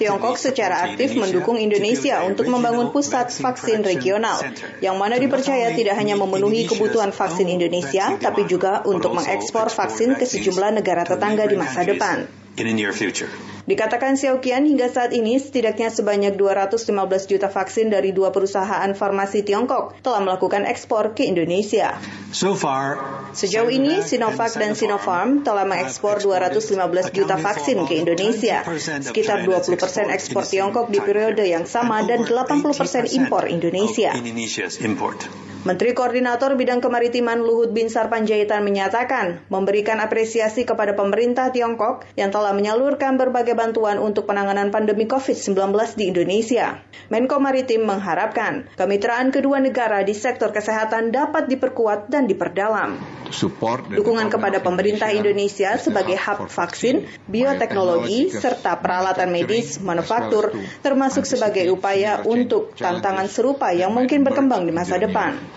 Speaker 36: Tiongkok secara aktif mendukung Indonesia untuk membangun pusat vaksin regional, yang mana dipercaya tidak hanya memenuhi kebutuhan vaksin Indonesia, tapi juga untuk mengekspor vaksin ke sejumlah negara tetangga di masa depan. Dikatakan Xiaoqian hingga saat ini setidaknya sebanyak 215 juta vaksin dari dua perusahaan farmasi Tiongkok telah melakukan ekspor ke Indonesia. Sejauh ini Sinovac dan Sinopharm telah mengekspor 215 juta vaksin ke Indonesia, sekitar 20 persen ekspor Tiongkok di periode yang sama dan 80 persen impor Indonesia. Menteri Koordinator Bidang Kemaritiman Luhut Binsar Panjaitan menyatakan memberikan apresiasi kepada pemerintah Tiongkok yang telah menyalurkan berbagai bantuan untuk penanganan pandemi COVID-19 di Indonesia. Menko Maritim mengharapkan kemitraan kedua negara di sektor kesehatan dapat diperkuat dan diperdalam. Dukungan kepada pemerintah Indonesia sebagai hub vaksin, bioteknologi, serta peralatan medis, manufaktur, termasuk sebagai upaya untuk tantangan serupa yang mungkin berkembang di masa depan.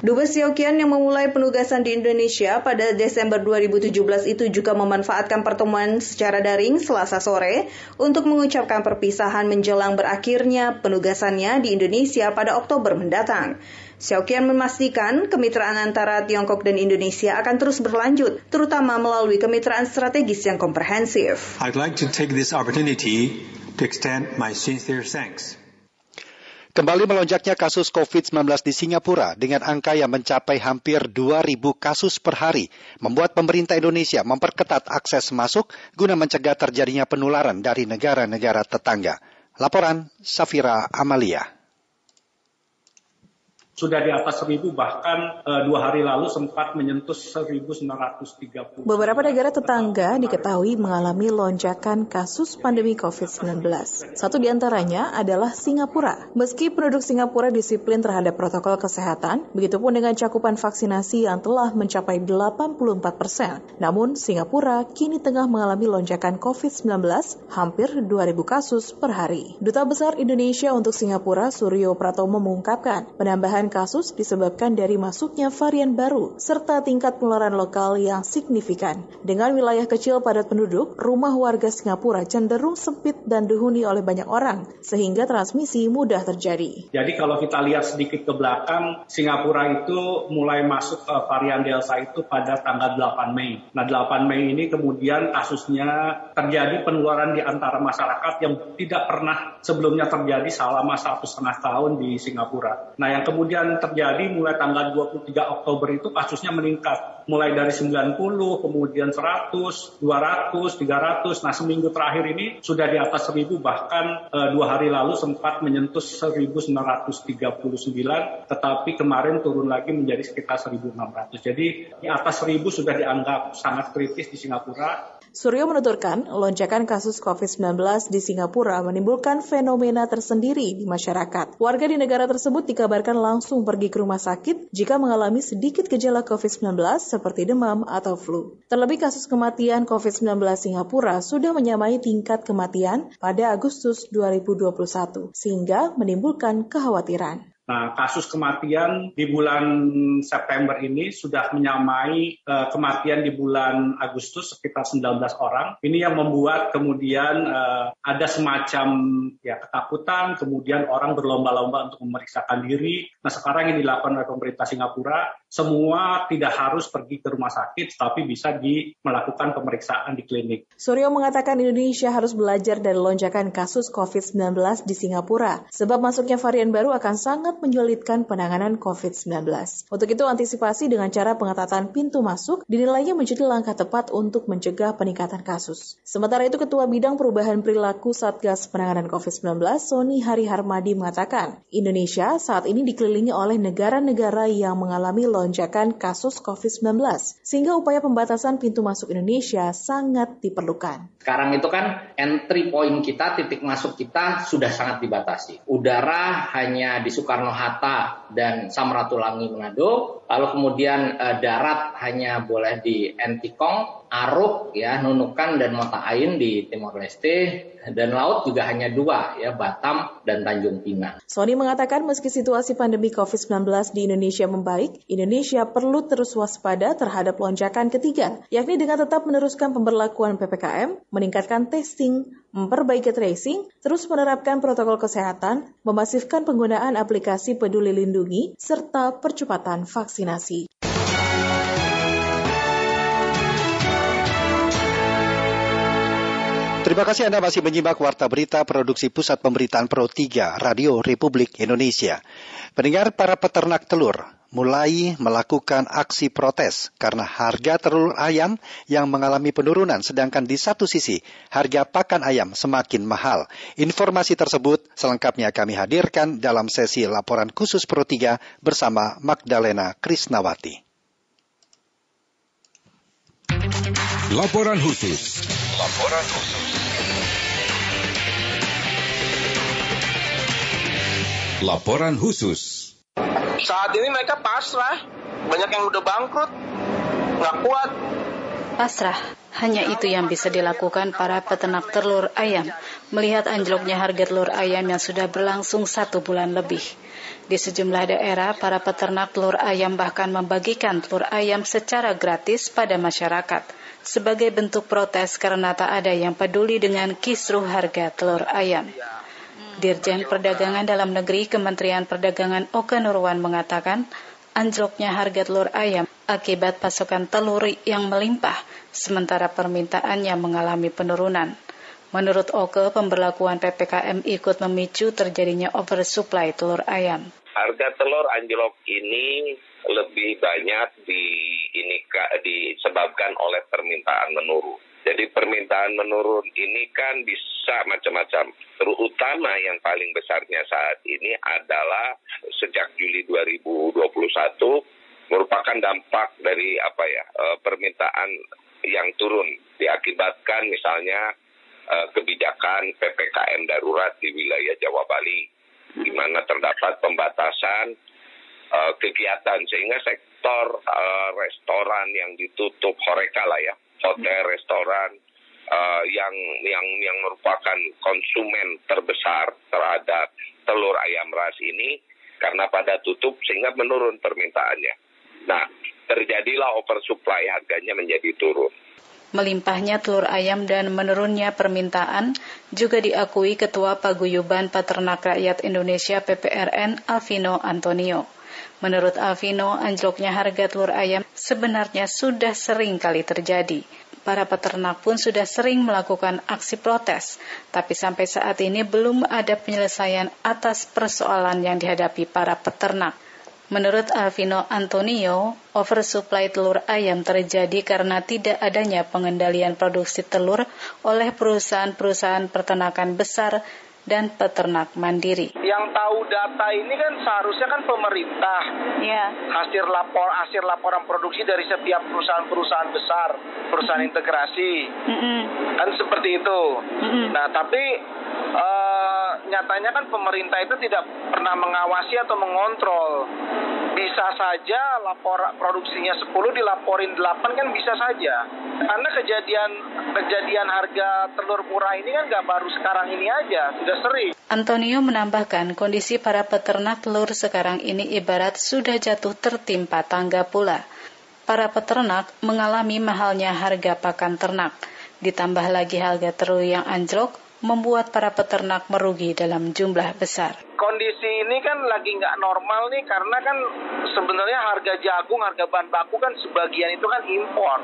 Speaker 36: Dubes Siokian yang memulai penugasan di Indonesia pada Desember 2017 itu juga memanfaatkan pertemuan secara daring selasa sore untuk mengucapkan perpisahan menjelang berakhirnya penugasannya di Indonesia pada Oktober mendatang. Xiaoqian memastikan kemitraan antara Tiongkok dan Indonesia akan terus berlanjut, terutama melalui kemitraan strategis yang komprehensif.
Speaker 35: I'd like to take this opportunity to extend my sincere thanks
Speaker 28: Kembali melonjaknya kasus COVID-19 di Singapura dengan angka yang mencapai hampir 2.000 kasus per hari, membuat pemerintah Indonesia memperketat akses masuk guna mencegah terjadinya penularan dari negara-negara tetangga. Laporan Safira Amalia
Speaker 4: sudah di atas seribu bahkan e, dua hari lalu sempat menyentuh 1930.
Speaker 17: Beberapa negara tetangga diketahui mengalami lonjakan kasus pandemi COVID-19. Satu di antaranya adalah Singapura. Meski penduduk Singapura disiplin terhadap protokol kesehatan, begitupun dengan cakupan vaksinasi yang telah mencapai 84 persen. Namun Singapura kini tengah mengalami lonjakan COVID-19 hampir 2.000 kasus per hari. Duta Besar Indonesia untuk Singapura Suryo Pratomo mengungkapkan penambahan kasus disebabkan dari masuknya varian baru serta tingkat penularan lokal yang signifikan. Dengan wilayah kecil padat penduduk, rumah warga Singapura cenderung sempit dan dihuni oleh banyak orang sehingga transmisi mudah terjadi.
Speaker 4: Jadi kalau kita lihat sedikit ke belakang, Singapura itu mulai masuk ke varian Delta itu pada tanggal 8 Mei. Nah 8 Mei ini kemudian kasusnya terjadi penularan di antara masyarakat yang tidak pernah sebelumnya terjadi selama satu setengah tahun di Singapura. Nah yang kemudian kemudian terjadi mulai tanggal 23 Oktober itu kasusnya meningkat. Mulai dari 90, kemudian 100, 200, 300. Nah seminggu terakhir ini sudah di atas 1000 bahkan e, dua hari lalu sempat menyentuh 1939 tetapi kemarin turun lagi menjadi sekitar 1600. Jadi di atas 1000 sudah dianggap sangat kritis di Singapura
Speaker 17: Suryo menuturkan, lonjakan kasus COVID-19 di Singapura menimbulkan fenomena tersendiri di masyarakat. Warga di negara tersebut dikabarkan langsung pergi ke rumah sakit jika mengalami sedikit gejala COVID-19 seperti demam atau flu. Terlebih kasus kematian COVID-19 Singapura sudah menyamai tingkat kematian pada Agustus 2021, sehingga menimbulkan kekhawatiran.
Speaker 4: Nah, kasus kematian di bulan September ini sudah menyamai uh, kematian di bulan Agustus sekitar 19 orang. Ini yang membuat kemudian uh, ada semacam ya ketakutan, kemudian orang berlomba-lomba untuk memeriksakan diri. Nah, sekarang yang dilakukan oleh pemerintah Singapura, semua tidak harus pergi ke rumah sakit, tapi bisa di melakukan pemeriksaan di klinik.
Speaker 17: Suryo mengatakan Indonesia harus belajar dari lonjakan kasus COVID-19 di Singapura, sebab masuknya varian baru akan sangat menyulitkan penanganan COVID-19. Untuk itu antisipasi dengan cara pengetatan pintu masuk dinilainya menjadi langkah tepat untuk mencegah peningkatan kasus. Sementara itu Ketua Bidang Perubahan Perilaku Satgas Penanganan COVID-19 Sony Hari Harmadi mengatakan, Indonesia saat ini dikelilingi oleh negara-negara yang mengalami lonjakan kasus COVID-19, sehingga upaya pembatasan pintu masuk Indonesia sangat diperlukan.
Speaker 37: Sekarang itu kan entry point kita, titik masuk kita sudah sangat dibatasi. Udara hanya di Soekarno-Hatta dan Samratulangi Manado, lalu kemudian eh, darat hanya boleh di Entikong, Aruk, ya, Nunukan dan Mata Ain di Timor Leste, dan laut juga hanya dua, ya, Batam dan Tanjung Pinang.
Speaker 17: Sony mengatakan meski situasi pandemi COVID-19 di Indonesia membaik, Indonesia perlu terus waspada terhadap lonjakan ketiga, yakni dengan tetap meneruskan pemberlakuan PPKM, meningkatkan testing, memperbaiki tracing, terus menerapkan protokol kesehatan, memasifkan penggunaan aplikasi peduli lindungi, serta percepatan vaksinasi.
Speaker 28: Terima kasih Anda masih menyimak Warta Berita Produksi Pusat Pemberitaan Pro 3 Radio Republik Indonesia. Pendengar para peternak telur mulai melakukan aksi protes karena harga telur ayam yang mengalami penurunan sedangkan di satu sisi harga pakan ayam semakin mahal. Informasi tersebut selengkapnya kami hadirkan dalam sesi laporan khusus Pro 3 bersama Magdalena Krisnawati.
Speaker 3: Laporan khusus. Laporan khusus. Laporan khusus.
Speaker 38: Saat ini mereka pasrah. Banyak yang udah bangkrut. Nggak kuat.
Speaker 39: Pasrah. Hanya itu yang bisa dilakukan para peternak telur ayam melihat anjloknya harga telur ayam yang sudah berlangsung satu bulan lebih. Di sejumlah daerah, para peternak telur ayam bahkan membagikan telur ayam secara gratis pada masyarakat sebagai bentuk protes karena tak ada yang peduli dengan kisruh harga telur ayam. Dirjen Perdagangan Dalam Negeri Kementerian Perdagangan Oke Nurwan mengatakan, anjloknya harga telur ayam akibat pasokan telur yang melimpah, sementara permintaannya mengalami penurunan. Menurut Oke, pemberlakuan PPKM ikut memicu terjadinya oversupply telur ayam.
Speaker 38: Harga telur anjlok ini lebih banyak di ini disebabkan oleh permintaan menurun. Jadi permintaan menurun ini kan bisa macam-macam. Terutama yang paling besarnya saat ini adalah sejak Juli 2021 merupakan dampak dari apa ya eh, permintaan yang turun diakibatkan misalnya eh, kebijakan PPKM darurat di wilayah Jawa Bali di mana terdapat pembatasan uh, kegiatan sehingga sektor uh, restoran yang ditutup horeca lah ya hotel, restoran uh, yang yang yang merupakan konsumen terbesar terhadap telur ayam ras ini karena pada tutup sehingga menurun permintaannya. Nah, terjadilah oversupply harganya menjadi turun.
Speaker 39: Melimpahnya telur ayam dan menurunnya permintaan juga diakui Ketua Paguyuban Peternak Rakyat Indonesia PPRN Alvino Antonio. Menurut Alvino, anjloknya harga telur ayam sebenarnya sudah sering kali terjadi. Para peternak pun sudah sering melakukan aksi protes, tapi sampai saat ini belum ada penyelesaian atas persoalan yang dihadapi para peternak. Menurut Alvino Antonio, oversupply telur ayam terjadi karena tidak adanya pengendalian produksi telur oleh perusahaan-perusahaan peternakan besar dan peternak mandiri.
Speaker 38: Yang tahu data ini kan seharusnya kan pemerintah.
Speaker 39: Ya.
Speaker 38: Hasil lapor hasil laporan produksi dari setiap perusahaan-perusahaan besar, perusahaan integrasi.
Speaker 39: Mm -mm.
Speaker 38: Kan seperti itu.
Speaker 39: Mm -mm.
Speaker 38: Nah, tapi uh, nyatanya kan pemerintah itu tidak pernah mengawasi atau mengontrol. Bisa saja lapor produksinya 10 dilaporin 8 kan bisa saja. Karena kejadian kejadian harga telur murah ini kan nggak baru sekarang ini aja, sudah sering.
Speaker 39: Antonio menambahkan kondisi para peternak telur sekarang ini ibarat sudah jatuh tertimpa tangga pula. Para peternak mengalami mahalnya harga pakan ternak. Ditambah lagi harga telur yang anjlok, membuat para peternak merugi dalam jumlah besar.
Speaker 40: Kondisi ini kan lagi nggak normal nih karena kan sebenarnya harga jagung, harga bahan baku kan sebagian itu kan impor.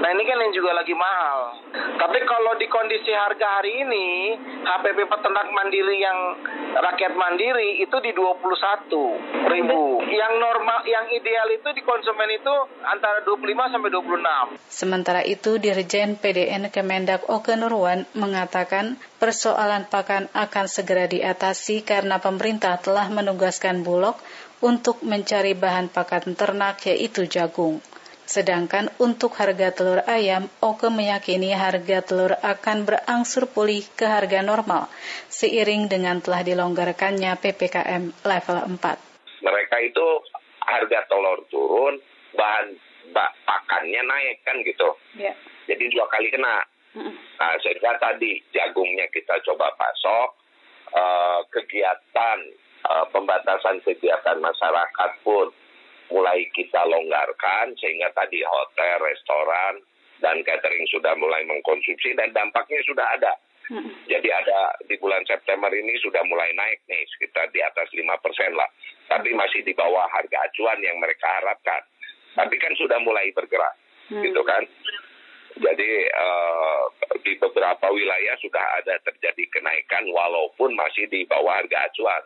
Speaker 40: Nah ini kan yang juga lagi mahal. Tapi kalau di kondisi harga hari ini, HPP peternak mandiri yang rakyat mandiri itu di 21 ribu. Yang normal, yang ideal itu di konsumen itu antara 25 sampai 26.
Speaker 39: Sementara itu, Dirjen PDN Kemendak Oke Nurwan mengatakan persoalan pakan akan segera diatasi karena pemerintah telah menugaskan Bulog untuk mencari bahan pakan ternak yaitu jagung. Sedangkan untuk harga telur ayam, Oke meyakini harga telur akan berangsur pulih ke harga normal seiring dengan telah dilonggarkannya PPKM level 4.
Speaker 38: Mereka itu harga telur turun, bahan pakannya naik kan gitu. Ya. Jadi dua kali kena. Nah, sehingga tadi jagungnya kita coba pasok, uh, kegiatan uh, pembatasan kegiatan masyarakat pun mulai kita longgarkan sehingga tadi hotel, restoran, dan catering sudah mulai mengkonsumsi dan dampaknya sudah ada. Hmm. Jadi ada di bulan September ini sudah mulai naik nih sekitar di atas 5 persen lah. Tapi masih di bawah harga acuan yang mereka harapkan. Tapi kan sudah mulai bergerak, hmm. gitu kan. Jadi uh, di beberapa wilayah sudah ada terjadi kenaikan walaupun masih di bawah harga acuan.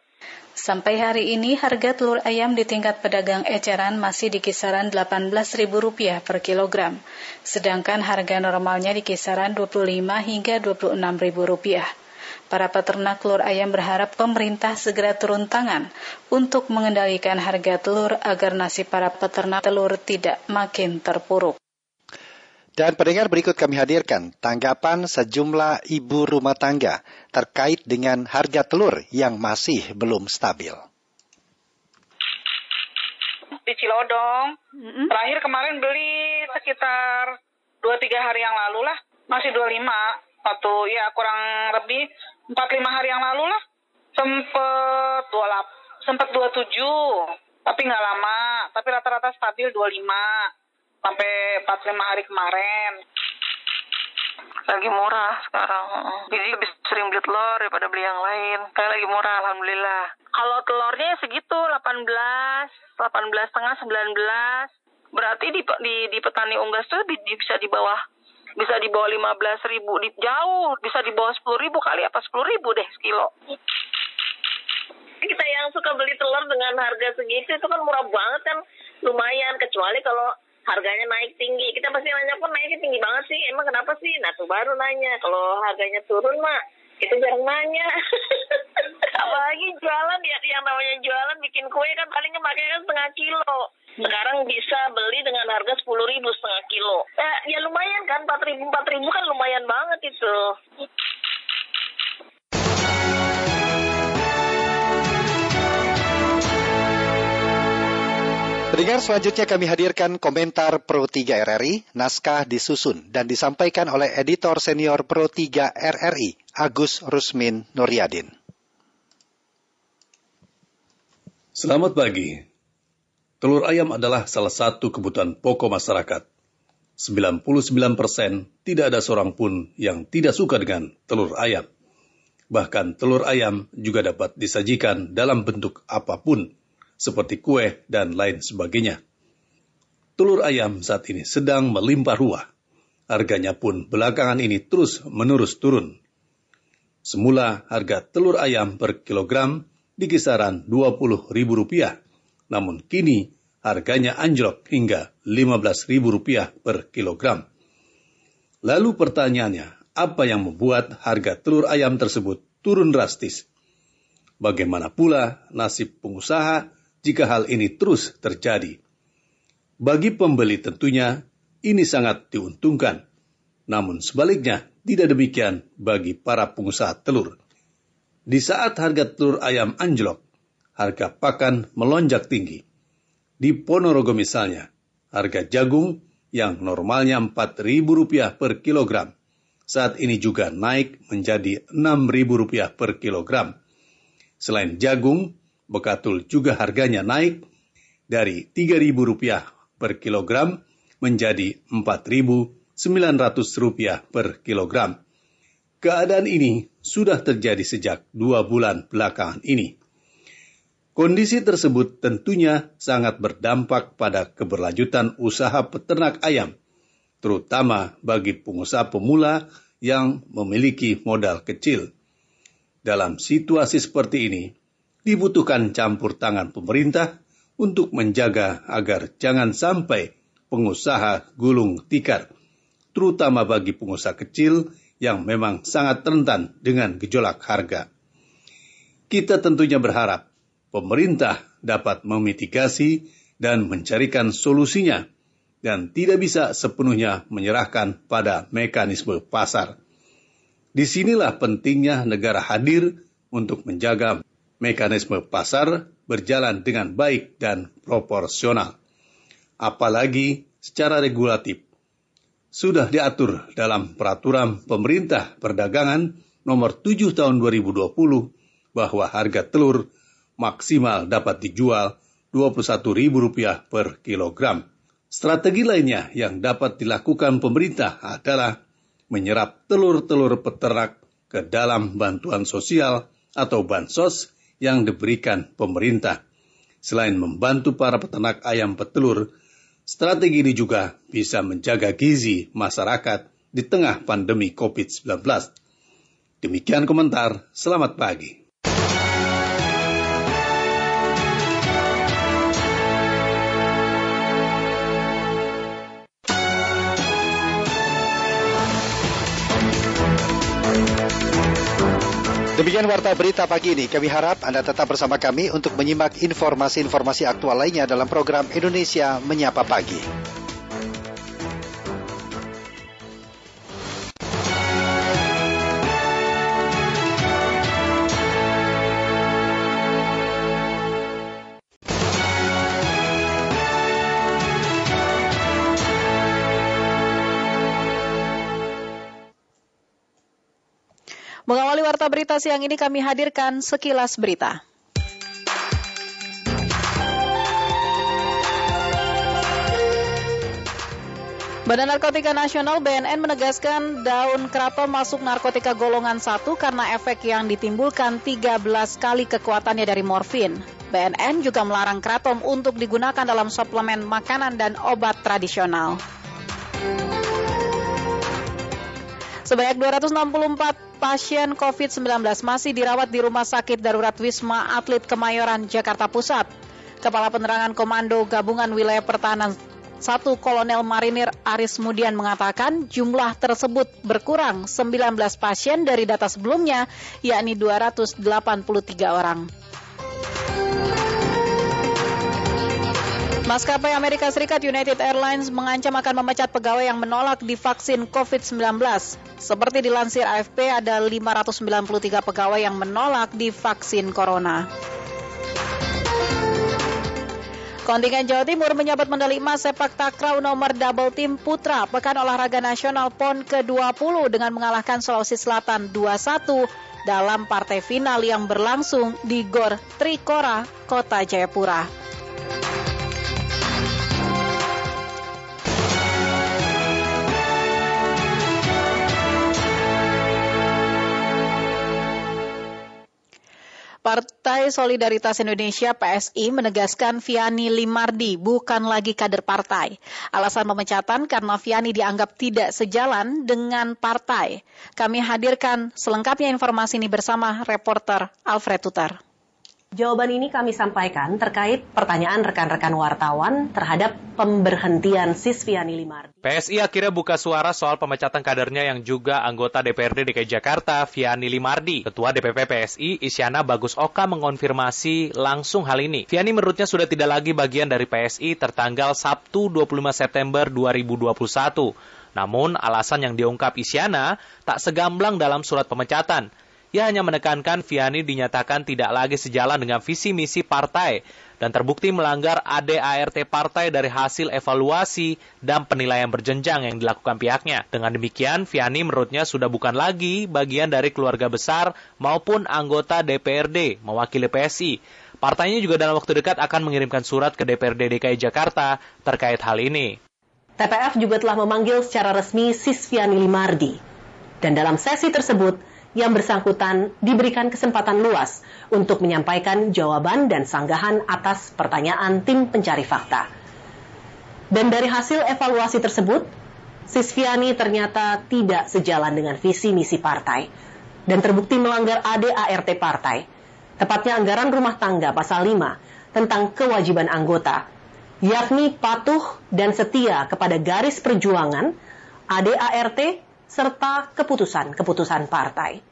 Speaker 39: Sampai hari ini harga telur ayam di tingkat pedagang eceran masih di kisaran Rp18.000 per kilogram, sedangkan harga normalnya di kisaran Rp25 hingga Rp26.000. Para peternak telur ayam berharap pemerintah segera turun tangan untuk mengendalikan harga telur agar nasib para peternak telur tidak makin terpuruk.
Speaker 28: Dan pendengar berikut kami hadirkan tanggapan sejumlah ibu rumah tangga terkait dengan harga telur yang masih belum stabil.
Speaker 41: Di Cilodong, mm-hmm. terakhir kemarin beli sekitar 2-3 hari yang lalu lah, masih 25. Waktu ya kurang lebih 4-5 hari yang lalu lah, sempet 28, sempet 27, tapi nggak lama, tapi rata-rata stabil 25 sampai 45 hari kemarin. Lagi murah sekarang. Jadi lebih sering beli telur daripada beli yang lain. Kayak lagi murah, alhamdulillah. Kalau telurnya segitu, 18, 18 setengah, 19. Berarti di, di, di petani unggas tuh di, di, bisa di bawah bisa di bawah 15 ribu, di, jauh bisa di bawah 10 ribu kali apa 10 ribu deh sekilo. Kita yang suka beli telur dengan harga segitu itu kan murah banget kan, lumayan. Kecuali kalau harganya naik tinggi. Kita pasti nanya pun naiknya tinggi banget sih. Emang kenapa sih? Nah tuh baru nanya. Kalau harganya turun mah kita jarang nanya. *laughs* Apalagi jualan ya yang namanya jualan bikin kue kan palingnya pakai kan setengah kilo. Sekarang bisa beli dengan harga sepuluh ribu setengah kilo. Eh, ya lumayan kan empat ribu empat ribu kan lumayan banget itu.
Speaker 28: Pendengar selanjutnya kami hadirkan komentar Pro 3 RRI, naskah disusun dan disampaikan oleh editor senior Pro 3 RRI, Agus Rusmin Nuryadin.
Speaker 9: Selamat pagi. Telur ayam adalah salah satu kebutuhan pokok masyarakat. 99% persen tidak ada seorang pun yang tidak suka dengan telur ayam. Bahkan telur ayam juga dapat disajikan dalam bentuk apa pun, seperti kue dan lain sebagainya. Telur ayam saat ini sedang melimpah ruah. Harganya pun belakangan ini terus menerus turun. Semula harga telur ayam per kilogram di kisaran Rp20.000, namun kini harganya anjlok hingga Rp15.000 per kilogram. Lalu pertanyaannya, apa yang membuat harga telur ayam tersebut turun drastis? Bagaimana pula nasib pengusaha jika hal ini terus terjadi. Bagi pembeli tentunya ini sangat diuntungkan. Namun sebaliknya tidak demikian bagi para pengusaha telur. Di saat harga telur ayam anjlok, harga pakan melonjak tinggi. Di Ponorogo misalnya, harga jagung yang normalnya Rp4.000 per kilogram, saat ini juga naik menjadi Rp6.000 per kilogram. Selain jagung, Bekatul juga harganya naik dari Rp3.000 per kilogram menjadi Rp4.900 per kilogram. Keadaan ini sudah terjadi sejak dua bulan belakangan ini. Kondisi tersebut tentunya sangat berdampak pada keberlanjutan usaha peternak ayam, terutama bagi pengusaha pemula yang memiliki modal kecil. Dalam situasi seperti ini, dibutuhkan campur tangan pemerintah untuk menjaga agar jangan sampai pengusaha gulung tikar, terutama bagi pengusaha kecil yang memang sangat rentan dengan gejolak harga. Kita tentunya berharap pemerintah dapat memitigasi dan mencarikan solusinya dan tidak bisa sepenuhnya menyerahkan pada mekanisme pasar. Di sinilah pentingnya negara hadir untuk menjaga mekanisme pasar berjalan dengan baik dan proporsional. Apalagi secara regulatif. Sudah diatur dalam peraturan pemerintah perdagangan nomor 7 tahun 2020 bahwa harga telur maksimal dapat dijual Rp21.000 per kilogram. Strategi lainnya yang dapat dilakukan pemerintah adalah menyerap telur-telur peternak ke dalam bantuan sosial atau bansos yang diberikan pemerintah. Selain membantu para peternak ayam petelur, strategi ini juga bisa menjaga gizi masyarakat di tengah pandemi COVID-19. Demikian komentar, selamat pagi.
Speaker 28: Demikian warta berita pagi ini. Kami harap Anda tetap bersama kami untuk menyimak informasi-informasi aktual lainnya dalam program Indonesia Menyapa Pagi.
Speaker 42: Warta berita siang ini kami hadirkan sekilas berita. Badan Narkotika Nasional BNN menegaskan daun kratom masuk narkotika golongan 1 karena efek yang ditimbulkan 13 kali kekuatannya dari morfin. BNN juga melarang kratom untuk digunakan dalam suplemen makanan dan obat tradisional. Sebanyak 264 pasien COVID-19 masih dirawat di Rumah Sakit Darurat Wisma Atlet Kemayoran, Jakarta Pusat. Kepala Penerangan Komando Gabungan Wilayah Pertahanan 1 Kolonel Marinir Aris Mudian mengatakan jumlah tersebut berkurang 19 pasien dari data sebelumnya, yakni 283 orang. Maskapai Amerika Serikat United Airlines mengancam akan memecat pegawai yang menolak divaksin COVID-19. Seperti dilansir AFP, ada 593 pegawai yang menolak divaksin corona. Kontingen Jawa Timur menyabet medali emas sepak takraw nomor double team putra Pekan Olahraga Nasional PON ke-20 dengan mengalahkan Sulawesi Selatan 2-1 dalam partai final yang berlangsung di Gor Trikora, Kota Jayapura. Partai Solidaritas Indonesia PSI menegaskan Viani Limardi bukan lagi kader partai. Alasan pemecatan karena Viani dianggap tidak sejalan dengan partai. Kami hadirkan selengkapnya informasi ini bersama reporter Alfred Tutar.
Speaker 43: Jawaban ini kami sampaikan terkait pertanyaan rekan-rekan wartawan terhadap pemberhentian Sisviani Limardi.
Speaker 24: PSI akhirnya buka suara soal pemecatan kadernya yang juga anggota DPRD DKI Jakarta, Viani Limardi. Ketua DPP PSI, Isyana Bagus Oka mengonfirmasi langsung hal ini. Viani menurutnya sudah tidak lagi bagian dari PSI tertanggal Sabtu 25 September 2021. Namun, alasan yang diungkap Isyana tak segamblang dalam surat pemecatan. Ia hanya menekankan Viani dinyatakan tidak lagi sejalan dengan visi misi partai dan terbukti melanggar ADART partai dari hasil evaluasi dan penilaian berjenjang yang dilakukan pihaknya. Dengan demikian, Viani menurutnya sudah bukan lagi bagian dari keluarga besar maupun anggota DPRD mewakili PSI. Partainya juga dalam waktu dekat akan mengirimkan surat ke DPRD DKI Jakarta terkait hal ini.
Speaker 43: TPF juga telah memanggil secara resmi Sisviani Limardi. Dan dalam sesi tersebut, yang bersangkutan diberikan kesempatan luas untuk menyampaikan jawaban dan sanggahan atas pertanyaan tim pencari fakta. Dan dari hasil evaluasi tersebut, Sisviani ternyata tidak sejalan dengan visi misi partai dan terbukti melanggar ADART partai, tepatnya anggaran rumah tangga pasal 5 tentang kewajiban anggota, yakni patuh dan setia kepada garis perjuangan, ADART, serta keputusan-keputusan partai.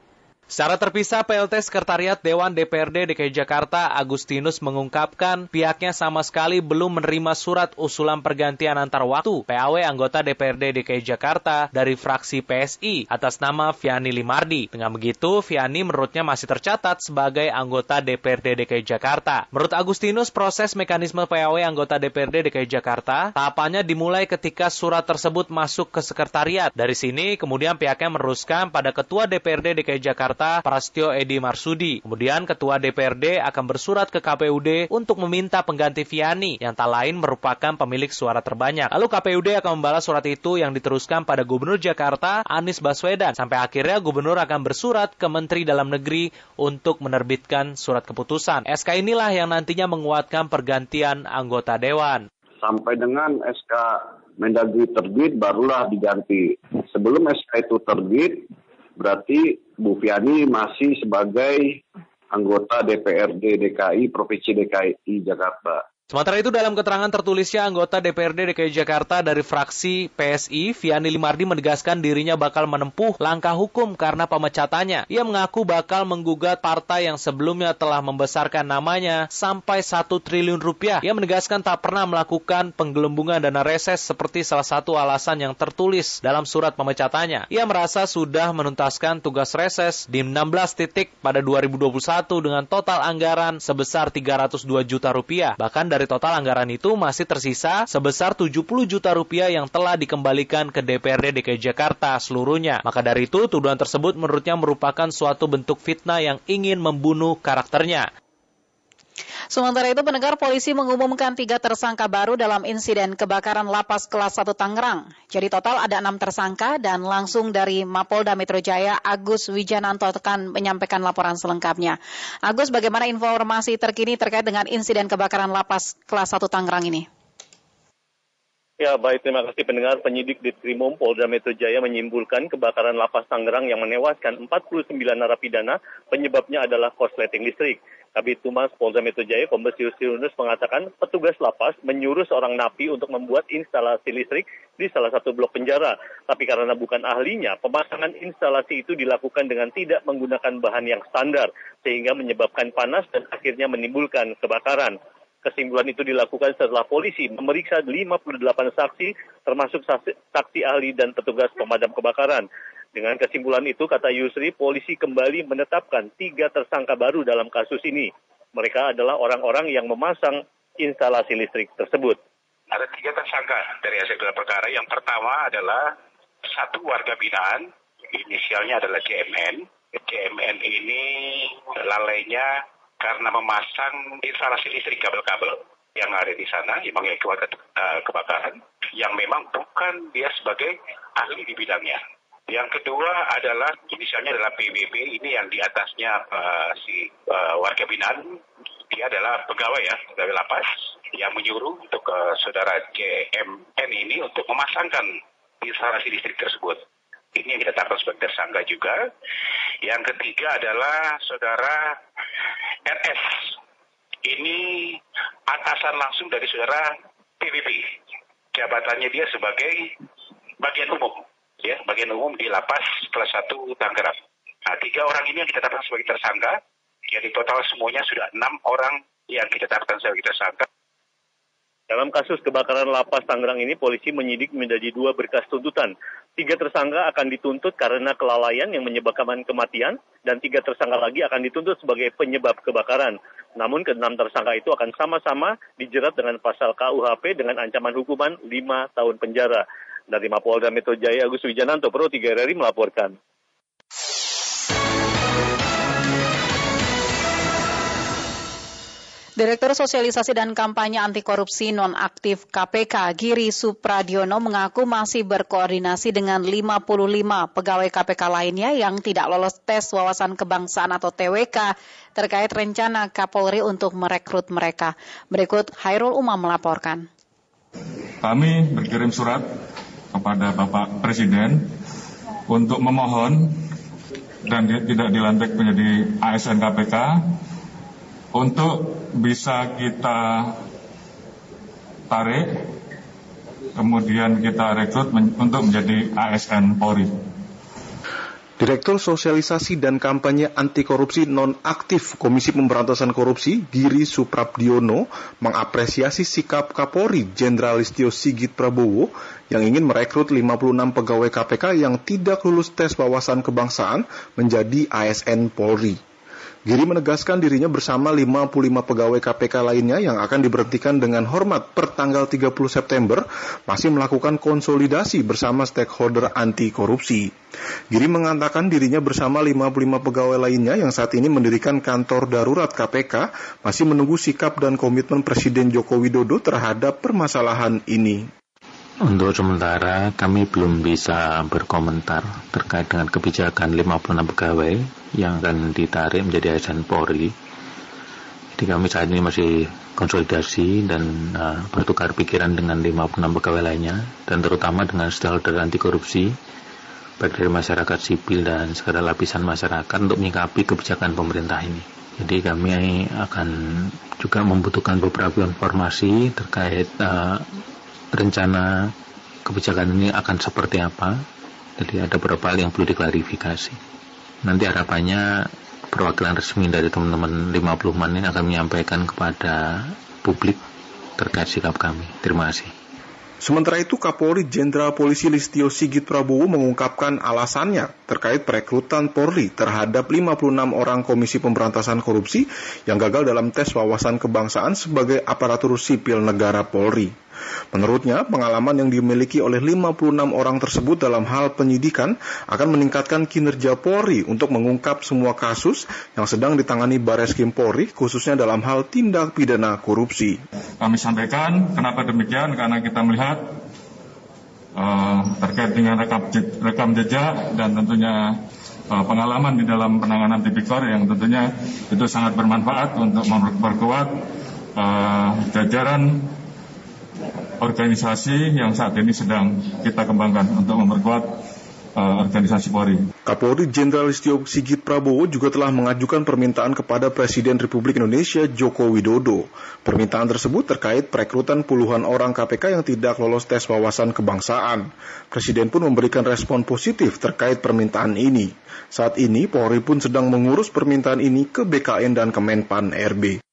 Speaker 24: Secara terpisah, PLT Sekretariat Dewan DPRD DKI Jakarta Agustinus mengungkapkan pihaknya sama sekali belum menerima surat usulan pergantian antar waktu PAW anggota DPRD DKI Jakarta dari fraksi PSI atas nama Viani Limardi. Dengan begitu, Viani menurutnya masih tercatat sebagai anggota DPRD DKI Jakarta. Menurut Agustinus, proses mekanisme PAW anggota DPRD DKI Jakarta tahapannya dimulai ketika surat tersebut masuk ke sekretariat. Dari sini, kemudian pihaknya meneruskan pada Ketua DPRD DKI Jakarta Jakarta, Prastio Edi Marsudi. Kemudian Ketua DPRD akan bersurat ke KPUD untuk meminta pengganti Viani yang tak lain merupakan pemilik suara terbanyak. Lalu KPUD akan membalas surat itu yang diteruskan pada Gubernur Jakarta Anies Baswedan. Sampai akhirnya Gubernur akan bersurat ke Menteri Dalam Negeri untuk menerbitkan surat keputusan. SK inilah yang nantinya menguatkan pergantian anggota Dewan.
Speaker 44: Sampai dengan SK Mendagri terbit barulah diganti. Sebelum SK itu terbit, berarti Bu Fiani masih sebagai anggota DPRD DKI Provinsi DKI Jakarta.
Speaker 24: Sementara itu dalam keterangan tertulisnya anggota DPRD DKI Jakarta dari fraksi PSI, Viani Limardi menegaskan dirinya bakal menempuh langkah hukum karena pemecatannya. Ia mengaku bakal menggugat partai yang sebelumnya telah membesarkan namanya sampai satu triliun rupiah. Ia menegaskan tak pernah melakukan penggelembungan dana reses seperti salah satu alasan yang tertulis dalam surat pemecatannya. Ia merasa sudah menuntaskan tugas reses di 16 titik pada 2021 dengan total anggaran sebesar 302 juta rupiah. Bahkan dari dari total anggaran itu masih tersisa sebesar 70 juta rupiah yang telah dikembalikan ke DPRD DKI Jakarta seluruhnya. Maka dari itu, tuduhan tersebut menurutnya merupakan suatu bentuk fitnah yang ingin membunuh karakternya.
Speaker 39: Sementara itu, pendengar polisi mengumumkan tiga tersangka baru dalam insiden kebakaran lapas kelas 1 Tangerang. Jadi total ada enam tersangka dan langsung dari Mapolda Metro Jaya, Agus Wijananto akan menyampaikan laporan selengkapnya. Agus, bagaimana informasi terkini terkait dengan insiden kebakaran lapas kelas 1 Tangerang ini?
Speaker 45: Ya, baik. Terima kasih pendengar. Penyidik di Trimum Polda Metro Jaya menyimpulkan kebakaran lapas Tangerang yang menewaskan 49 narapidana penyebabnya adalah korsleting listrik. Kabit Tumas Polda Metro Jaya Kombes Yunus mengatakan petugas lapas menyuruh seorang napi untuk membuat instalasi listrik di salah satu blok penjara. Tapi karena bukan ahlinya, pemasangan instalasi itu dilakukan dengan tidak menggunakan bahan yang standar sehingga menyebabkan panas dan akhirnya menimbulkan kebakaran. Kesimpulan itu dilakukan setelah polisi memeriksa 58 saksi termasuk saksi, saksi ahli dan petugas pemadam kebakaran. Dengan kesimpulan itu, kata Yusri, polisi kembali menetapkan tiga tersangka baru dalam kasus ini. Mereka adalah orang-orang yang memasang instalasi listrik tersebut.
Speaker 46: Ada tiga tersangka dari hasil gelar perkara. Yang pertama adalah satu warga binaan, inisialnya adalah JMN. JMN ini lalainya karena memasang instalasi listrik kabel-kabel yang ada di sana yang mengakibatkan uh, kebakaran yang memang bukan dia sebagai ahli di bidangnya. Yang kedua adalah inisialnya adalah PBB ini yang di atasnya uh, si uh, warga binaan dia adalah pegawai ya pegawai lapas yang menyuruh untuk uh, saudara JMN ini untuk memasangkan instalasi listrik tersebut. Ini yang kita ditetapkan sebagai tersangka juga. Yang ketiga adalah saudara RS. Ini atasan langsung dari saudara PBB. Jabatannya dia sebagai bagian umum ya bagian umum di lapas kelas 1 Tangerang. Nah, tiga orang ini yang kita tetapkan sebagai tersangka. Jadi total semuanya sudah enam orang yang kita tetapkan sebagai tersangka.
Speaker 45: Dalam kasus kebakaran lapas Tangerang ini, polisi menyidik menjadi dua berkas tuntutan. Tiga tersangka akan dituntut karena kelalaian yang menyebabkan kematian, dan tiga tersangka lagi akan dituntut sebagai penyebab kebakaran. Namun keenam tersangka itu akan sama-sama dijerat dengan pasal KUHP dengan ancaman hukuman lima tahun penjara. Dari Mapolda Metro Jaya, Agus Wijananto, Pro 3 RRI melaporkan.
Speaker 42: Direktur Sosialisasi dan Kampanye Anti Korupsi Nonaktif KPK Giri Supradiono mengaku masih berkoordinasi dengan 55 pegawai KPK lainnya yang tidak lolos tes wawasan kebangsaan atau TWK terkait rencana Kapolri untuk merekrut mereka. Berikut Hairul Umam melaporkan.
Speaker 2: Kami berkirim surat kepada Bapak Presiden untuk memohon dan tidak dilantik menjadi ASN KPK untuk bisa kita tarik kemudian kita rekrut men untuk menjadi ASN Polri.
Speaker 47: Direktur Sosialisasi dan Kampanye Anti Korupsi Nonaktif Komisi Pemberantasan Korupsi Giri Suprabdiono mengapresiasi sikap Kapolri Jenderal Listio Sigit Prabowo yang ingin merekrut 56 pegawai KPK yang tidak lulus tes wawasan kebangsaan menjadi ASN Polri. Giri menegaskan dirinya bersama 55 pegawai KPK lainnya yang akan diberhentikan dengan hormat per tanggal 30 September masih melakukan konsolidasi bersama stakeholder anti korupsi. Giri mengatakan dirinya bersama 55 pegawai lainnya yang saat ini mendirikan kantor darurat KPK masih menunggu sikap dan komitmen Presiden Joko Widodo terhadap permasalahan ini.
Speaker 18: Untuk sementara kami belum bisa berkomentar terkait dengan kebijakan 56 pegawai yang akan ditarik menjadi ASN Polri. Jadi kami saat ini masih konsolidasi dan uh, bertukar pikiran dengan 56 pegawai lainnya dan terutama dengan stakeholder anti korupsi baik dari masyarakat sipil dan segala lapisan masyarakat untuk menyikapi kebijakan pemerintah ini. Jadi kami akan juga membutuhkan beberapa informasi terkait uh, rencana kebijakan ini akan seperti apa. Jadi ada beberapa hal yang perlu diklarifikasi. Nanti harapannya perwakilan resmi dari teman-teman 50 man ini akan menyampaikan kepada publik terkait sikap kami. Terima kasih.
Speaker 47: Sementara itu, Kapolri Jenderal Polisi Listio Sigit Prabowo mengungkapkan alasannya terkait perekrutan Polri terhadap 56 orang Komisi Pemberantasan Korupsi yang gagal dalam tes wawasan kebangsaan sebagai aparatur sipil negara Polri. Menurutnya, pengalaman yang dimiliki oleh 56 orang tersebut dalam hal penyidikan akan meningkatkan kinerja Polri untuk mengungkap semua kasus yang sedang ditangani Bareskrim Polri, khususnya dalam hal tindak pidana korupsi.
Speaker 2: Kami sampaikan, kenapa demikian? Karena kita melihat uh, terkait dengan rekam, rekam jejak dan tentunya uh, pengalaman di dalam penanganan tipikor yang tentunya itu sangat bermanfaat untuk memperkuat uh, jajaran organisasi yang saat ini sedang kita kembangkan untuk memperkuat uh, organisasi Polri.
Speaker 47: Kapolri Jenderal Listio Sigit Prabowo juga telah mengajukan permintaan kepada Presiden Republik Indonesia Joko Widodo. Permintaan tersebut terkait perekrutan puluhan orang KPK yang tidak lolos tes wawasan kebangsaan. Presiden pun memberikan respon positif terkait permintaan ini. Saat ini Polri pun sedang mengurus permintaan ini ke BKN dan Kemenpan RB.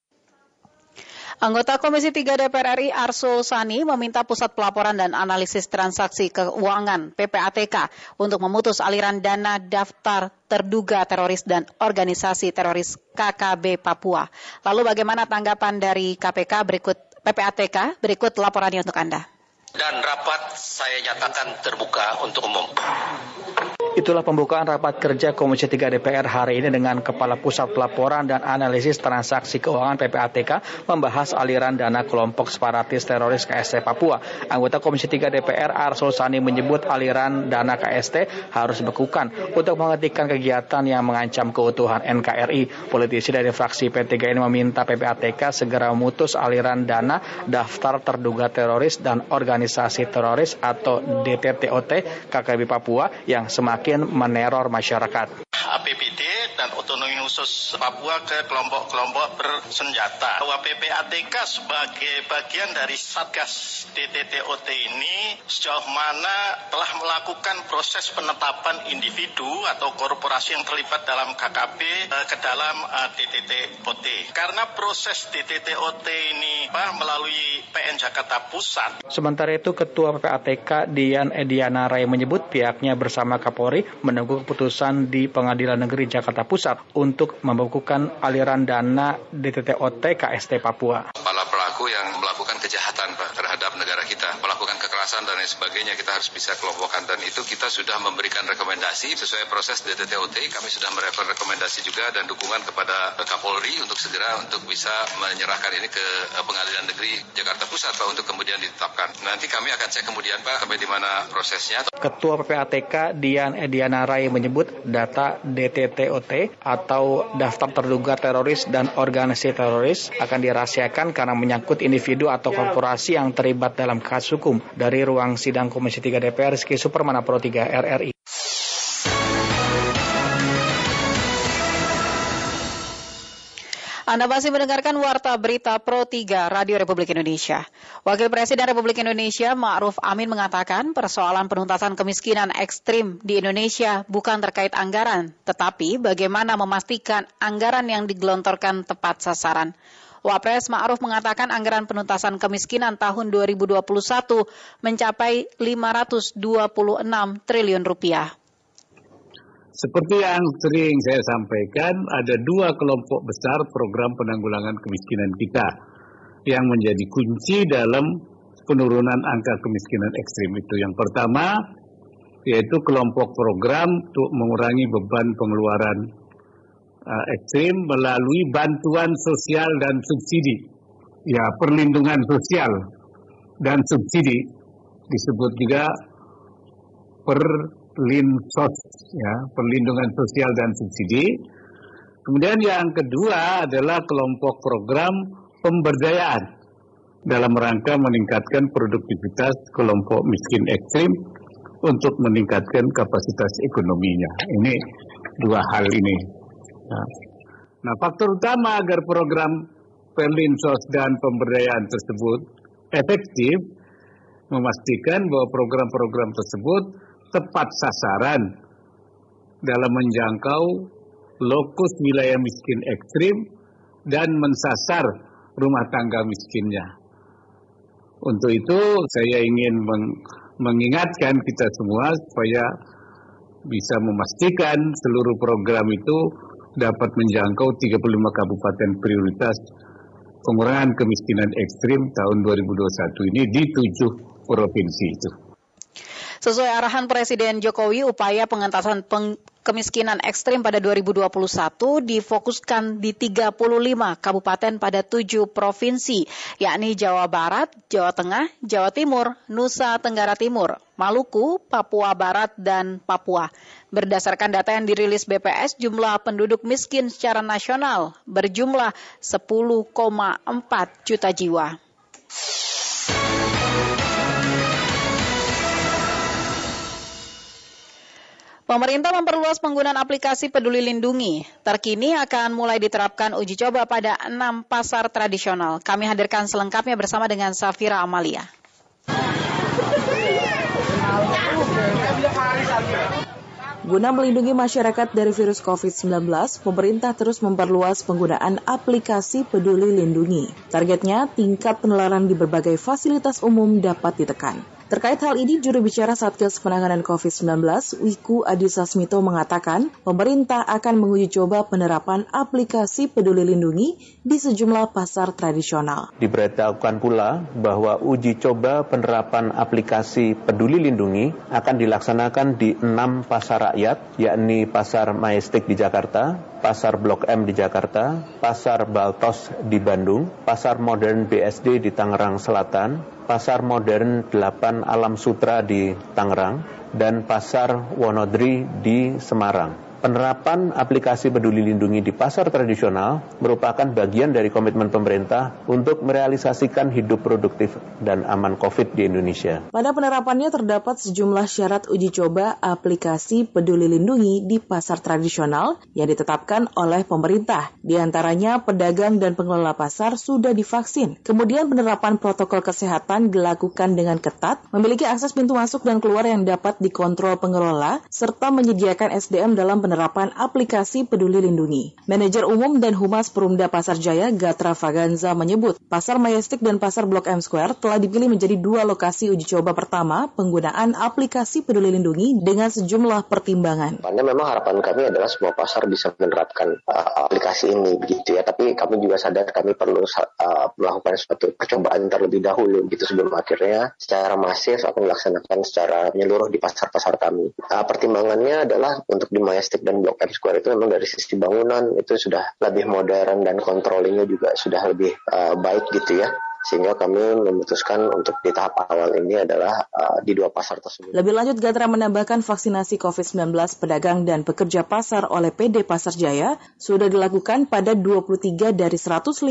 Speaker 42: Anggota Komisi 3 DPR RI Arsul Sani meminta Pusat Pelaporan dan Analisis Transaksi Keuangan PPATK untuk memutus aliran dana daftar terduga teroris dan organisasi teroris KKB Papua. Lalu bagaimana tanggapan dari KPK berikut PPATK? Berikut laporannya untuk Anda.
Speaker 48: Dan rapat saya nyatakan terbuka untuk umum.
Speaker 6: Itulah pembukaan rapat kerja Komisi 3 DPR hari ini dengan Kepala Pusat Pelaporan dan Analisis Transaksi Keuangan PPATK membahas aliran dana kelompok separatis teroris KST Papua. Anggota Komisi 3 DPR Arsul Sani menyebut aliran dana KST harus dibekukan untuk menghentikan kegiatan yang mengancam keutuhan NKRI. Politisi dari fraksi P3 ini meminta PPATK segera memutus aliran dana daftar terduga teroris dan organisasi teroris atau DTTOT KKB Papua yang semakin semakin meneror masyarakat.
Speaker 48: APBD dan otonomi khusus Papua ke kelompok-kelompok bersenjata. Bahwa PPATK sebagai bagian dari Satgas DTTOT ini sejauh mana telah melakukan proses penetapan individu atau korporasi yang terlibat dalam KKP eh, ke dalam eh, DTTOT. Karena proses DTTOT ini melalui PN Jakarta Pusat.
Speaker 6: Sementara itu Ketua PPATK Dian Ediana Rai menyebut pihaknya bersama Kapolri Polri menunggu keputusan di Pengadilan Negeri Jakarta Pusat untuk membekukan aliran dana DTTOT KST Papua.
Speaker 49: Kepala pelaku yang melakukan kejahatan Pak terhadap negara kita, melakukan kekerasan
Speaker 50: kekerasan dan lain sebagainya kita harus bisa kelompokkan dan itu kita sudah memberikan rekomendasi sesuai proses DTTOT kami sudah merekomendasi rekomendasi juga dan dukungan kepada Kapolri untuk segera untuk bisa menyerahkan ini ke eh, Pengadilan Negeri Jakarta Pusat Pak untuk kemudian ditetapkan. Nanti kami akan cek kemudian Pak sampai di mana prosesnya.
Speaker 6: Ketua PPATK Dian Ediana Rai menyebut data DTTOT atau daftar terduga teroris dan organisasi teroris akan dirahasiakan karena menyangkut individu atau korporasi yang terlibat dalam kasus hukum dari ruang sidang Komisi 3 DPR Rizky Supermana Pro 3 RRI.
Speaker 42: Anda masih mendengarkan Warta Berita Pro 3 Radio Republik Indonesia. Wakil Presiden Republik Indonesia Ma'ruf Amin mengatakan persoalan penuntasan kemiskinan ekstrim di Indonesia bukan terkait anggaran, tetapi bagaimana memastikan anggaran yang digelontorkan tepat sasaran. Wapres Ma'ruf mengatakan anggaran penuntasan kemiskinan tahun 2021 mencapai 526 triliun rupiah.
Speaker 51: Seperti yang sering saya sampaikan, ada dua kelompok besar program penanggulangan kemiskinan kita yang menjadi kunci dalam penurunan angka kemiskinan ekstrim itu. Yang pertama yaitu kelompok program untuk mengurangi beban pengeluaran uh, ekstrim melalui bantuan sosial dan subsidi. Ya, perlindungan sosial dan subsidi disebut juga per linsos ya perlindungan sosial dan subsidi. Kemudian yang kedua adalah kelompok program pemberdayaan dalam rangka meningkatkan produktivitas kelompok miskin ekstrim untuk meningkatkan kapasitas ekonominya. Ini dua hal ini. Nah, nah faktor utama agar program perlinsos dan pemberdayaan tersebut efektif memastikan bahwa program-program tersebut tepat sasaran dalam menjangkau lokus wilayah miskin ekstrim dan mensasar rumah tangga miskinnya. Untuk itu saya ingin meng mengingatkan kita semua supaya bisa memastikan seluruh program itu dapat menjangkau 35 kabupaten prioritas pengurangan kemiskinan ekstrim tahun 2021 ini di tujuh provinsi itu.
Speaker 42: Sesuai arahan Presiden Jokowi, upaya pengentasan peng kemiskinan ekstrim pada 2021 difokuskan di 35 kabupaten pada 7 provinsi, yakni Jawa Barat, Jawa Tengah, Jawa Timur, Nusa Tenggara Timur, Maluku, Papua Barat, dan Papua. Berdasarkan data yang dirilis BPS, jumlah penduduk miskin secara nasional berjumlah 10,4 juta jiwa. Pemerintah memperluas penggunaan aplikasi Peduli Lindungi. Terkini akan mulai diterapkan uji coba pada enam pasar tradisional. Kami hadirkan selengkapnya bersama dengan Safira Amalia.
Speaker 17: Guna melindungi masyarakat dari virus COVID-19, pemerintah terus memperluas penggunaan aplikasi Peduli Lindungi. Targetnya, tingkat penularan di berbagai fasilitas umum dapat ditekan. Terkait hal ini, juru bicara Satgas Penanganan COVID-19, Wiku Adhisa Smito mengatakan, pemerintah akan menguji coba penerapan aplikasi Peduli Lindungi di sejumlah pasar tradisional.
Speaker 52: Diberitahukan pula bahwa uji coba penerapan aplikasi Peduli Lindungi akan dilaksanakan di enam pasar rakyat, yakni Pasar Majestik di Jakarta, Pasar Blok M di Jakarta, Pasar Baltos di Bandung, Pasar Modern BSD di Tangerang Selatan, Pasar Modern 8 Alam Sutra di Tangerang, dan Pasar Wonodri di Semarang. Penerapan aplikasi Peduli Lindungi di pasar tradisional merupakan bagian dari komitmen pemerintah untuk merealisasikan hidup produktif dan aman COVID di Indonesia.
Speaker 17: Pada penerapannya terdapat sejumlah syarat uji coba aplikasi Peduli Lindungi di pasar tradisional yang ditetapkan oleh pemerintah. Di antaranya pedagang dan pengelola pasar sudah divaksin. Kemudian penerapan protokol kesehatan dilakukan dengan ketat, memiliki akses pintu masuk dan keluar yang dapat dikontrol pengelola, serta menyediakan SDM dalam penerapan penerapan aplikasi Peduli Lindungi. Manajer Umum dan Humas Perumda Pasar Jaya, Gatra Faganza menyebut, Pasar Majestic dan Pasar Blok M Square telah dipilih menjadi dua lokasi uji coba pertama penggunaan aplikasi Peduli Lindungi dengan sejumlah pertimbangan.
Speaker 53: Karena memang harapan kami adalah semua pasar bisa menerapkan uh, aplikasi ini begitu ya, tapi kami juga sadar kami perlu uh, melakukan suatu percobaan terlebih dahulu gitu sebelum akhirnya secara masif akan dilaksanakan secara menyeluruh di pasar-pasar kami. Uh, pertimbangannya adalah untuk di Majestic dan Blok M Square itu memang dari sisi bangunan itu sudah lebih modern dan controllingnya juga sudah lebih uh, baik gitu ya sehingga kami memutuskan untuk di tahap awal ini adalah uh, di dua pasar tersebut.
Speaker 17: Lebih lanjut, Gatra menambahkan vaksinasi COVID-19 pedagang dan pekerja pasar oleh PD Pasar Jaya sudah dilakukan pada 23 dari 154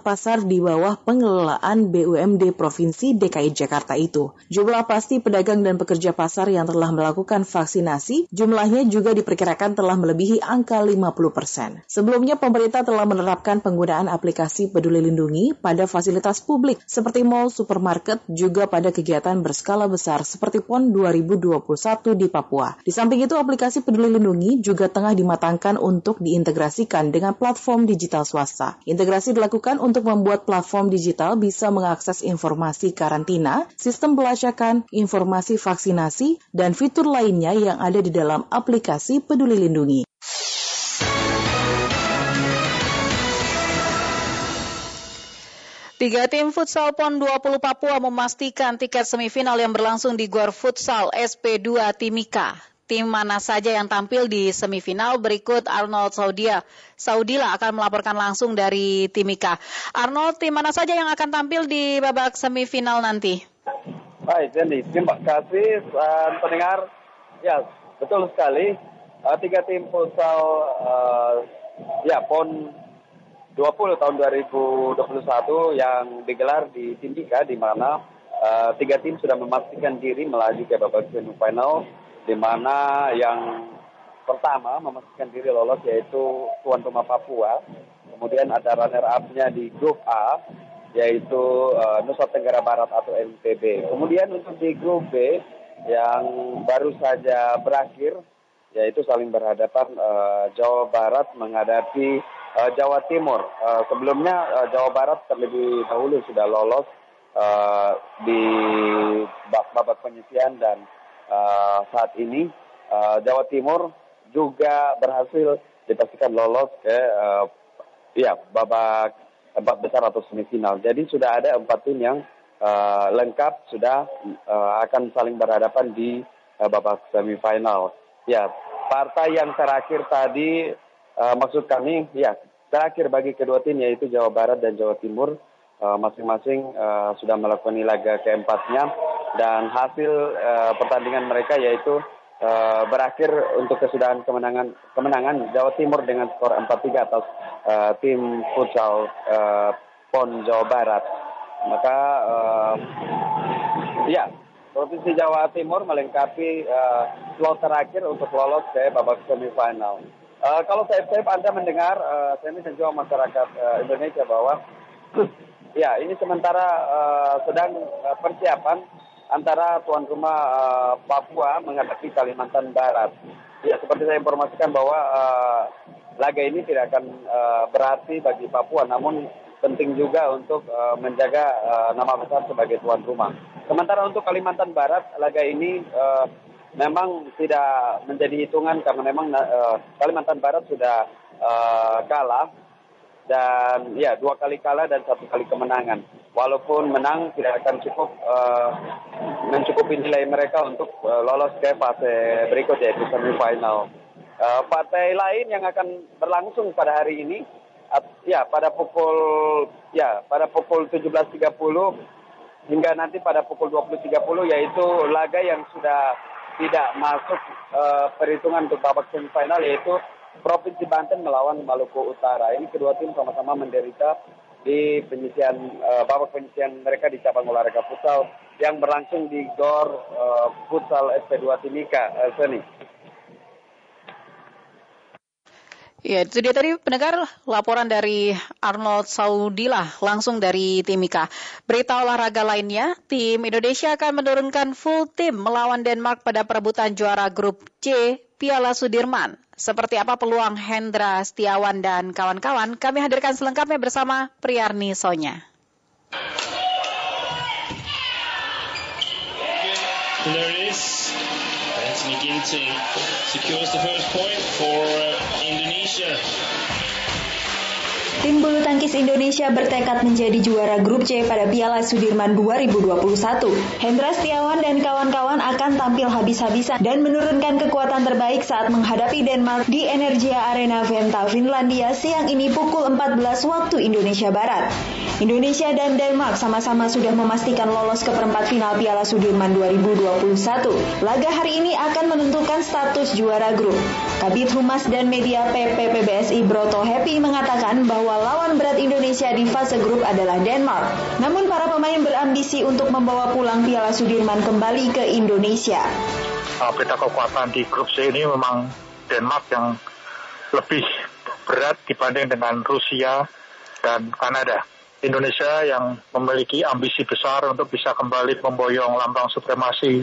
Speaker 17: pasar di bawah pengelolaan BUMD Provinsi DKI Jakarta itu. Jumlah pasti pedagang dan pekerja pasar yang telah melakukan vaksinasi, jumlahnya juga diperkirakan telah melebihi angka 50 persen. Sebelumnya, pemerintah telah menerapkan penggunaan aplikasi Peduli Lindungi pada fasilitas publik publik seperti mal, supermarket, juga pada kegiatan berskala besar seperti PON 2021 di Papua. Di samping itu, aplikasi Peduli Lindungi juga tengah dimatangkan untuk diintegrasikan dengan platform digital swasta. Integrasi dilakukan untuk membuat platform digital bisa mengakses informasi karantina, sistem pelacakan, informasi vaksinasi, dan fitur lainnya yang ada di dalam aplikasi Peduli Lindungi.
Speaker 42: Tiga tim futsal PON 20 Papua memastikan tiket semifinal yang berlangsung di Gor Futsal SP2 Timika. Tim mana saja yang tampil di semifinal berikut Arnold Saudia. Saudila akan melaporkan langsung dari Timika. Arnold, tim mana saja yang akan tampil di babak semifinal nanti?
Speaker 54: Baik, Jenny. Terima kasih uh, pendengar. Ya, betul sekali. Uh, tiga tim futsal uh, ya PON 20 tahun 2021 yang digelar di Timika di mana uh, tiga tim sudah memastikan diri melaju ke babak semifinal di mana yang pertama memastikan diri lolos yaitu tuan rumah Papua. Kemudian ada runner up-nya di grup A yaitu uh, Nusa Tenggara Barat atau NTB. Kemudian untuk di grup B yang baru saja berakhir yaitu saling berhadapan uh, Jawa Barat menghadapi Jawa Timur. Uh, sebelumnya uh, Jawa Barat terlebih dahulu sudah lolos di babak penyisian dan saat ini Jawa Timur juga berhasil dipastikan lolos ke ya babak empat besar atau semifinal. Jadi sudah ada empat tim yang uh, lengkap sudah uh, akan saling berhadapan di uh, babak semifinal. Ya, partai yang terakhir tadi Uh, maksud kami, ya terakhir bagi kedua tim yaitu Jawa Barat dan Jawa Timur uh, masing-masing uh, sudah melakukan laga keempatnya dan hasil uh, pertandingan mereka yaitu uh, berakhir untuk kesudahan kemenangan kemenangan Jawa Timur dengan skor 4-3 atas uh, tim futsal uh, PON Jawa Barat. Maka uh, ya Provinsi Jawa Timur melengkapi uh, slot terakhir untuk lolos ke babak semifinal. Uh, kalau saya, saya Anda mendengar, uh, saya dan juga masyarakat uh, Indonesia bahwa ya ini sementara uh, sedang uh, persiapan antara tuan rumah uh, Papua menghadapi Kalimantan Barat. Ya seperti saya informasikan bahwa uh, laga ini tidak akan uh, berarti bagi Papua, namun penting juga untuk uh, menjaga uh, nama besar sebagai tuan rumah. Sementara untuk Kalimantan Barat, laga ini uh, memang tidak menjadi hitungan karena memang uh, Kalimantan Barat sudah uh, kalah dan ya dua kali kalah dan satu kali kemenangan. Walaupun menang tidak akan cukup uh, mencukupi nilai mereka untuk uh, lolos ke fase berikut yaitu semifinal. Uh, partai lain yang akan berlangsung pada hari ini uh, ya pada pukul ya pada pukul 17.30 hingga nanti pada pukul 20.30 yaitu laga yang sudah tidak masuk uh, perhitungan untuk babak semifinal yaitu Provinsi Banten melawan Maluku Utara. Ini kedua tim sama-sama menderita di penyisian uh, babak penyisian mereka di cabang olahraga futsal yang berlangsung di Gor uh, Futsal SP2 Timika. Uh, Seni.
Speaker 42: Ya, itu dia tadi pendengar laporan dari Arnold Saudilah langsung dari Timika. Berita olahraga lainnya, tim Indonesia akan menurunkan full tim melawan Denmark pada perebutan juara grup C Piala Sudirman. Seperti apa peluang Hendra Setiawan dan kawan-kawan? Kami hadirkan selengkapnya bersama Priyarni Sonya.
Speaker 55: Tim bulu tangkis Indonesia bertekad menjadi juara grup C pada Piala Sudirman 2021. Hendra Setiawan dan kawan-kawan akan tampil habis-habisan dan menurunkan kekuatan terbaik saat menghadapi Denmark di Energia Arena Venta, Finlandia siang ini pukul 14 waktu Indonesia Barat. Indonesia dan Denmark sama-sama sudah memastikan lolos ke perempat final Piala Sudirman 2021. Laga hari ini akan menentukan status juara grup. Kabit Humas dan Media PP PBSI Broto Happy mengatakan bahwa bahwa lawan berat Indonesia di fase grup adalah Denmark. Namun para pemain berambisi untuk membawa pulang Piala Sudirman kembali ke Indonesia.
Speaker 56: Uh, peta kekuatan di grup C ini memang Denmark yang lebih berat dibanding dengan Rusia dan Kanada. Indonesia yang memiliki ambisi besar untuk bisa kembali memboyong lambang supremasi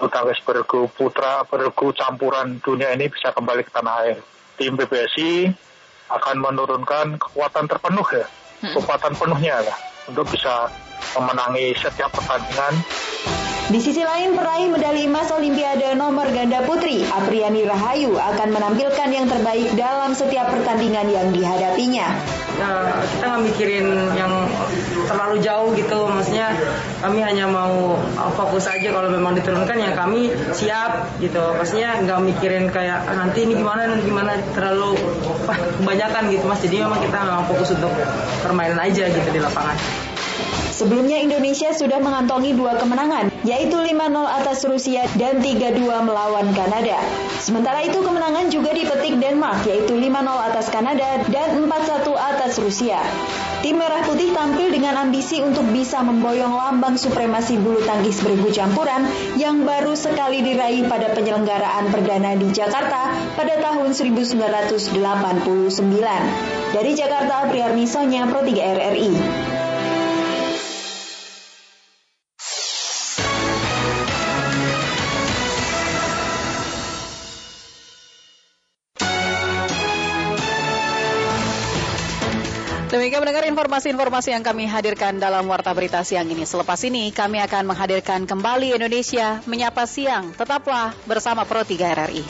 Speaker 56: bulu bergu putra bergu campuran dunia ini bisa kembali ke tanah air. Tim PBSI akan menurunkan kekuatan terpenuh ya, hmm. kekuatan penuhnya lah untuk bisa memenangi setiap pertandingan
Speaker 55: di sisi lain, peraih medali emas Olimpiade nomor ganda putri, Apriani Rahayu akan menampilkan yang terbaik dalam setiap pertandingan yang dihadapinya.
Speaker 57: Nah, kita nggak mikirin yang terlalu jauh gitu, maksudnya kami hanya mau fokus aja kalau memang diturunkan ya kami siap gitu, maksudnya nggak mikirin kayak ah, nanti ini gimana nanti gimana terlalu wah, *laughs* kebanyakan gitu mas, jadi memang kita memang fokus untuk permainan aja gitu di lapangan.
Speaker 55: Sebelumnya Indonesia sudah mengantongi dua kemenangan, yaitu 5-0 atas Rusia dan 3-2 melawan Kanada. Sementara itu kemenangan juga dipetik Denmark, yaitu 5-0 atas Kanada dan 4-1 atas Rusia. Tim Merah Putih tampil dengan ambisi untuk bisa memboyong lambang supremasi bulu tangkis bergu campuran yang baru sekali diraih pada penyelenggaraan perdana di Jakarta pada tahun 1989. Dari Jakarta, Priarni Sonya, Pro 3 RRI.
Speaker 42: Demikian mendengar informasi-informasi yang kami hadirkan dalam Warta Berita siang ini. Selepas ini kami akan menghadirkan kembali Indonesia Menyapa Siang. Tetaplah bersama Pro 3 RRI.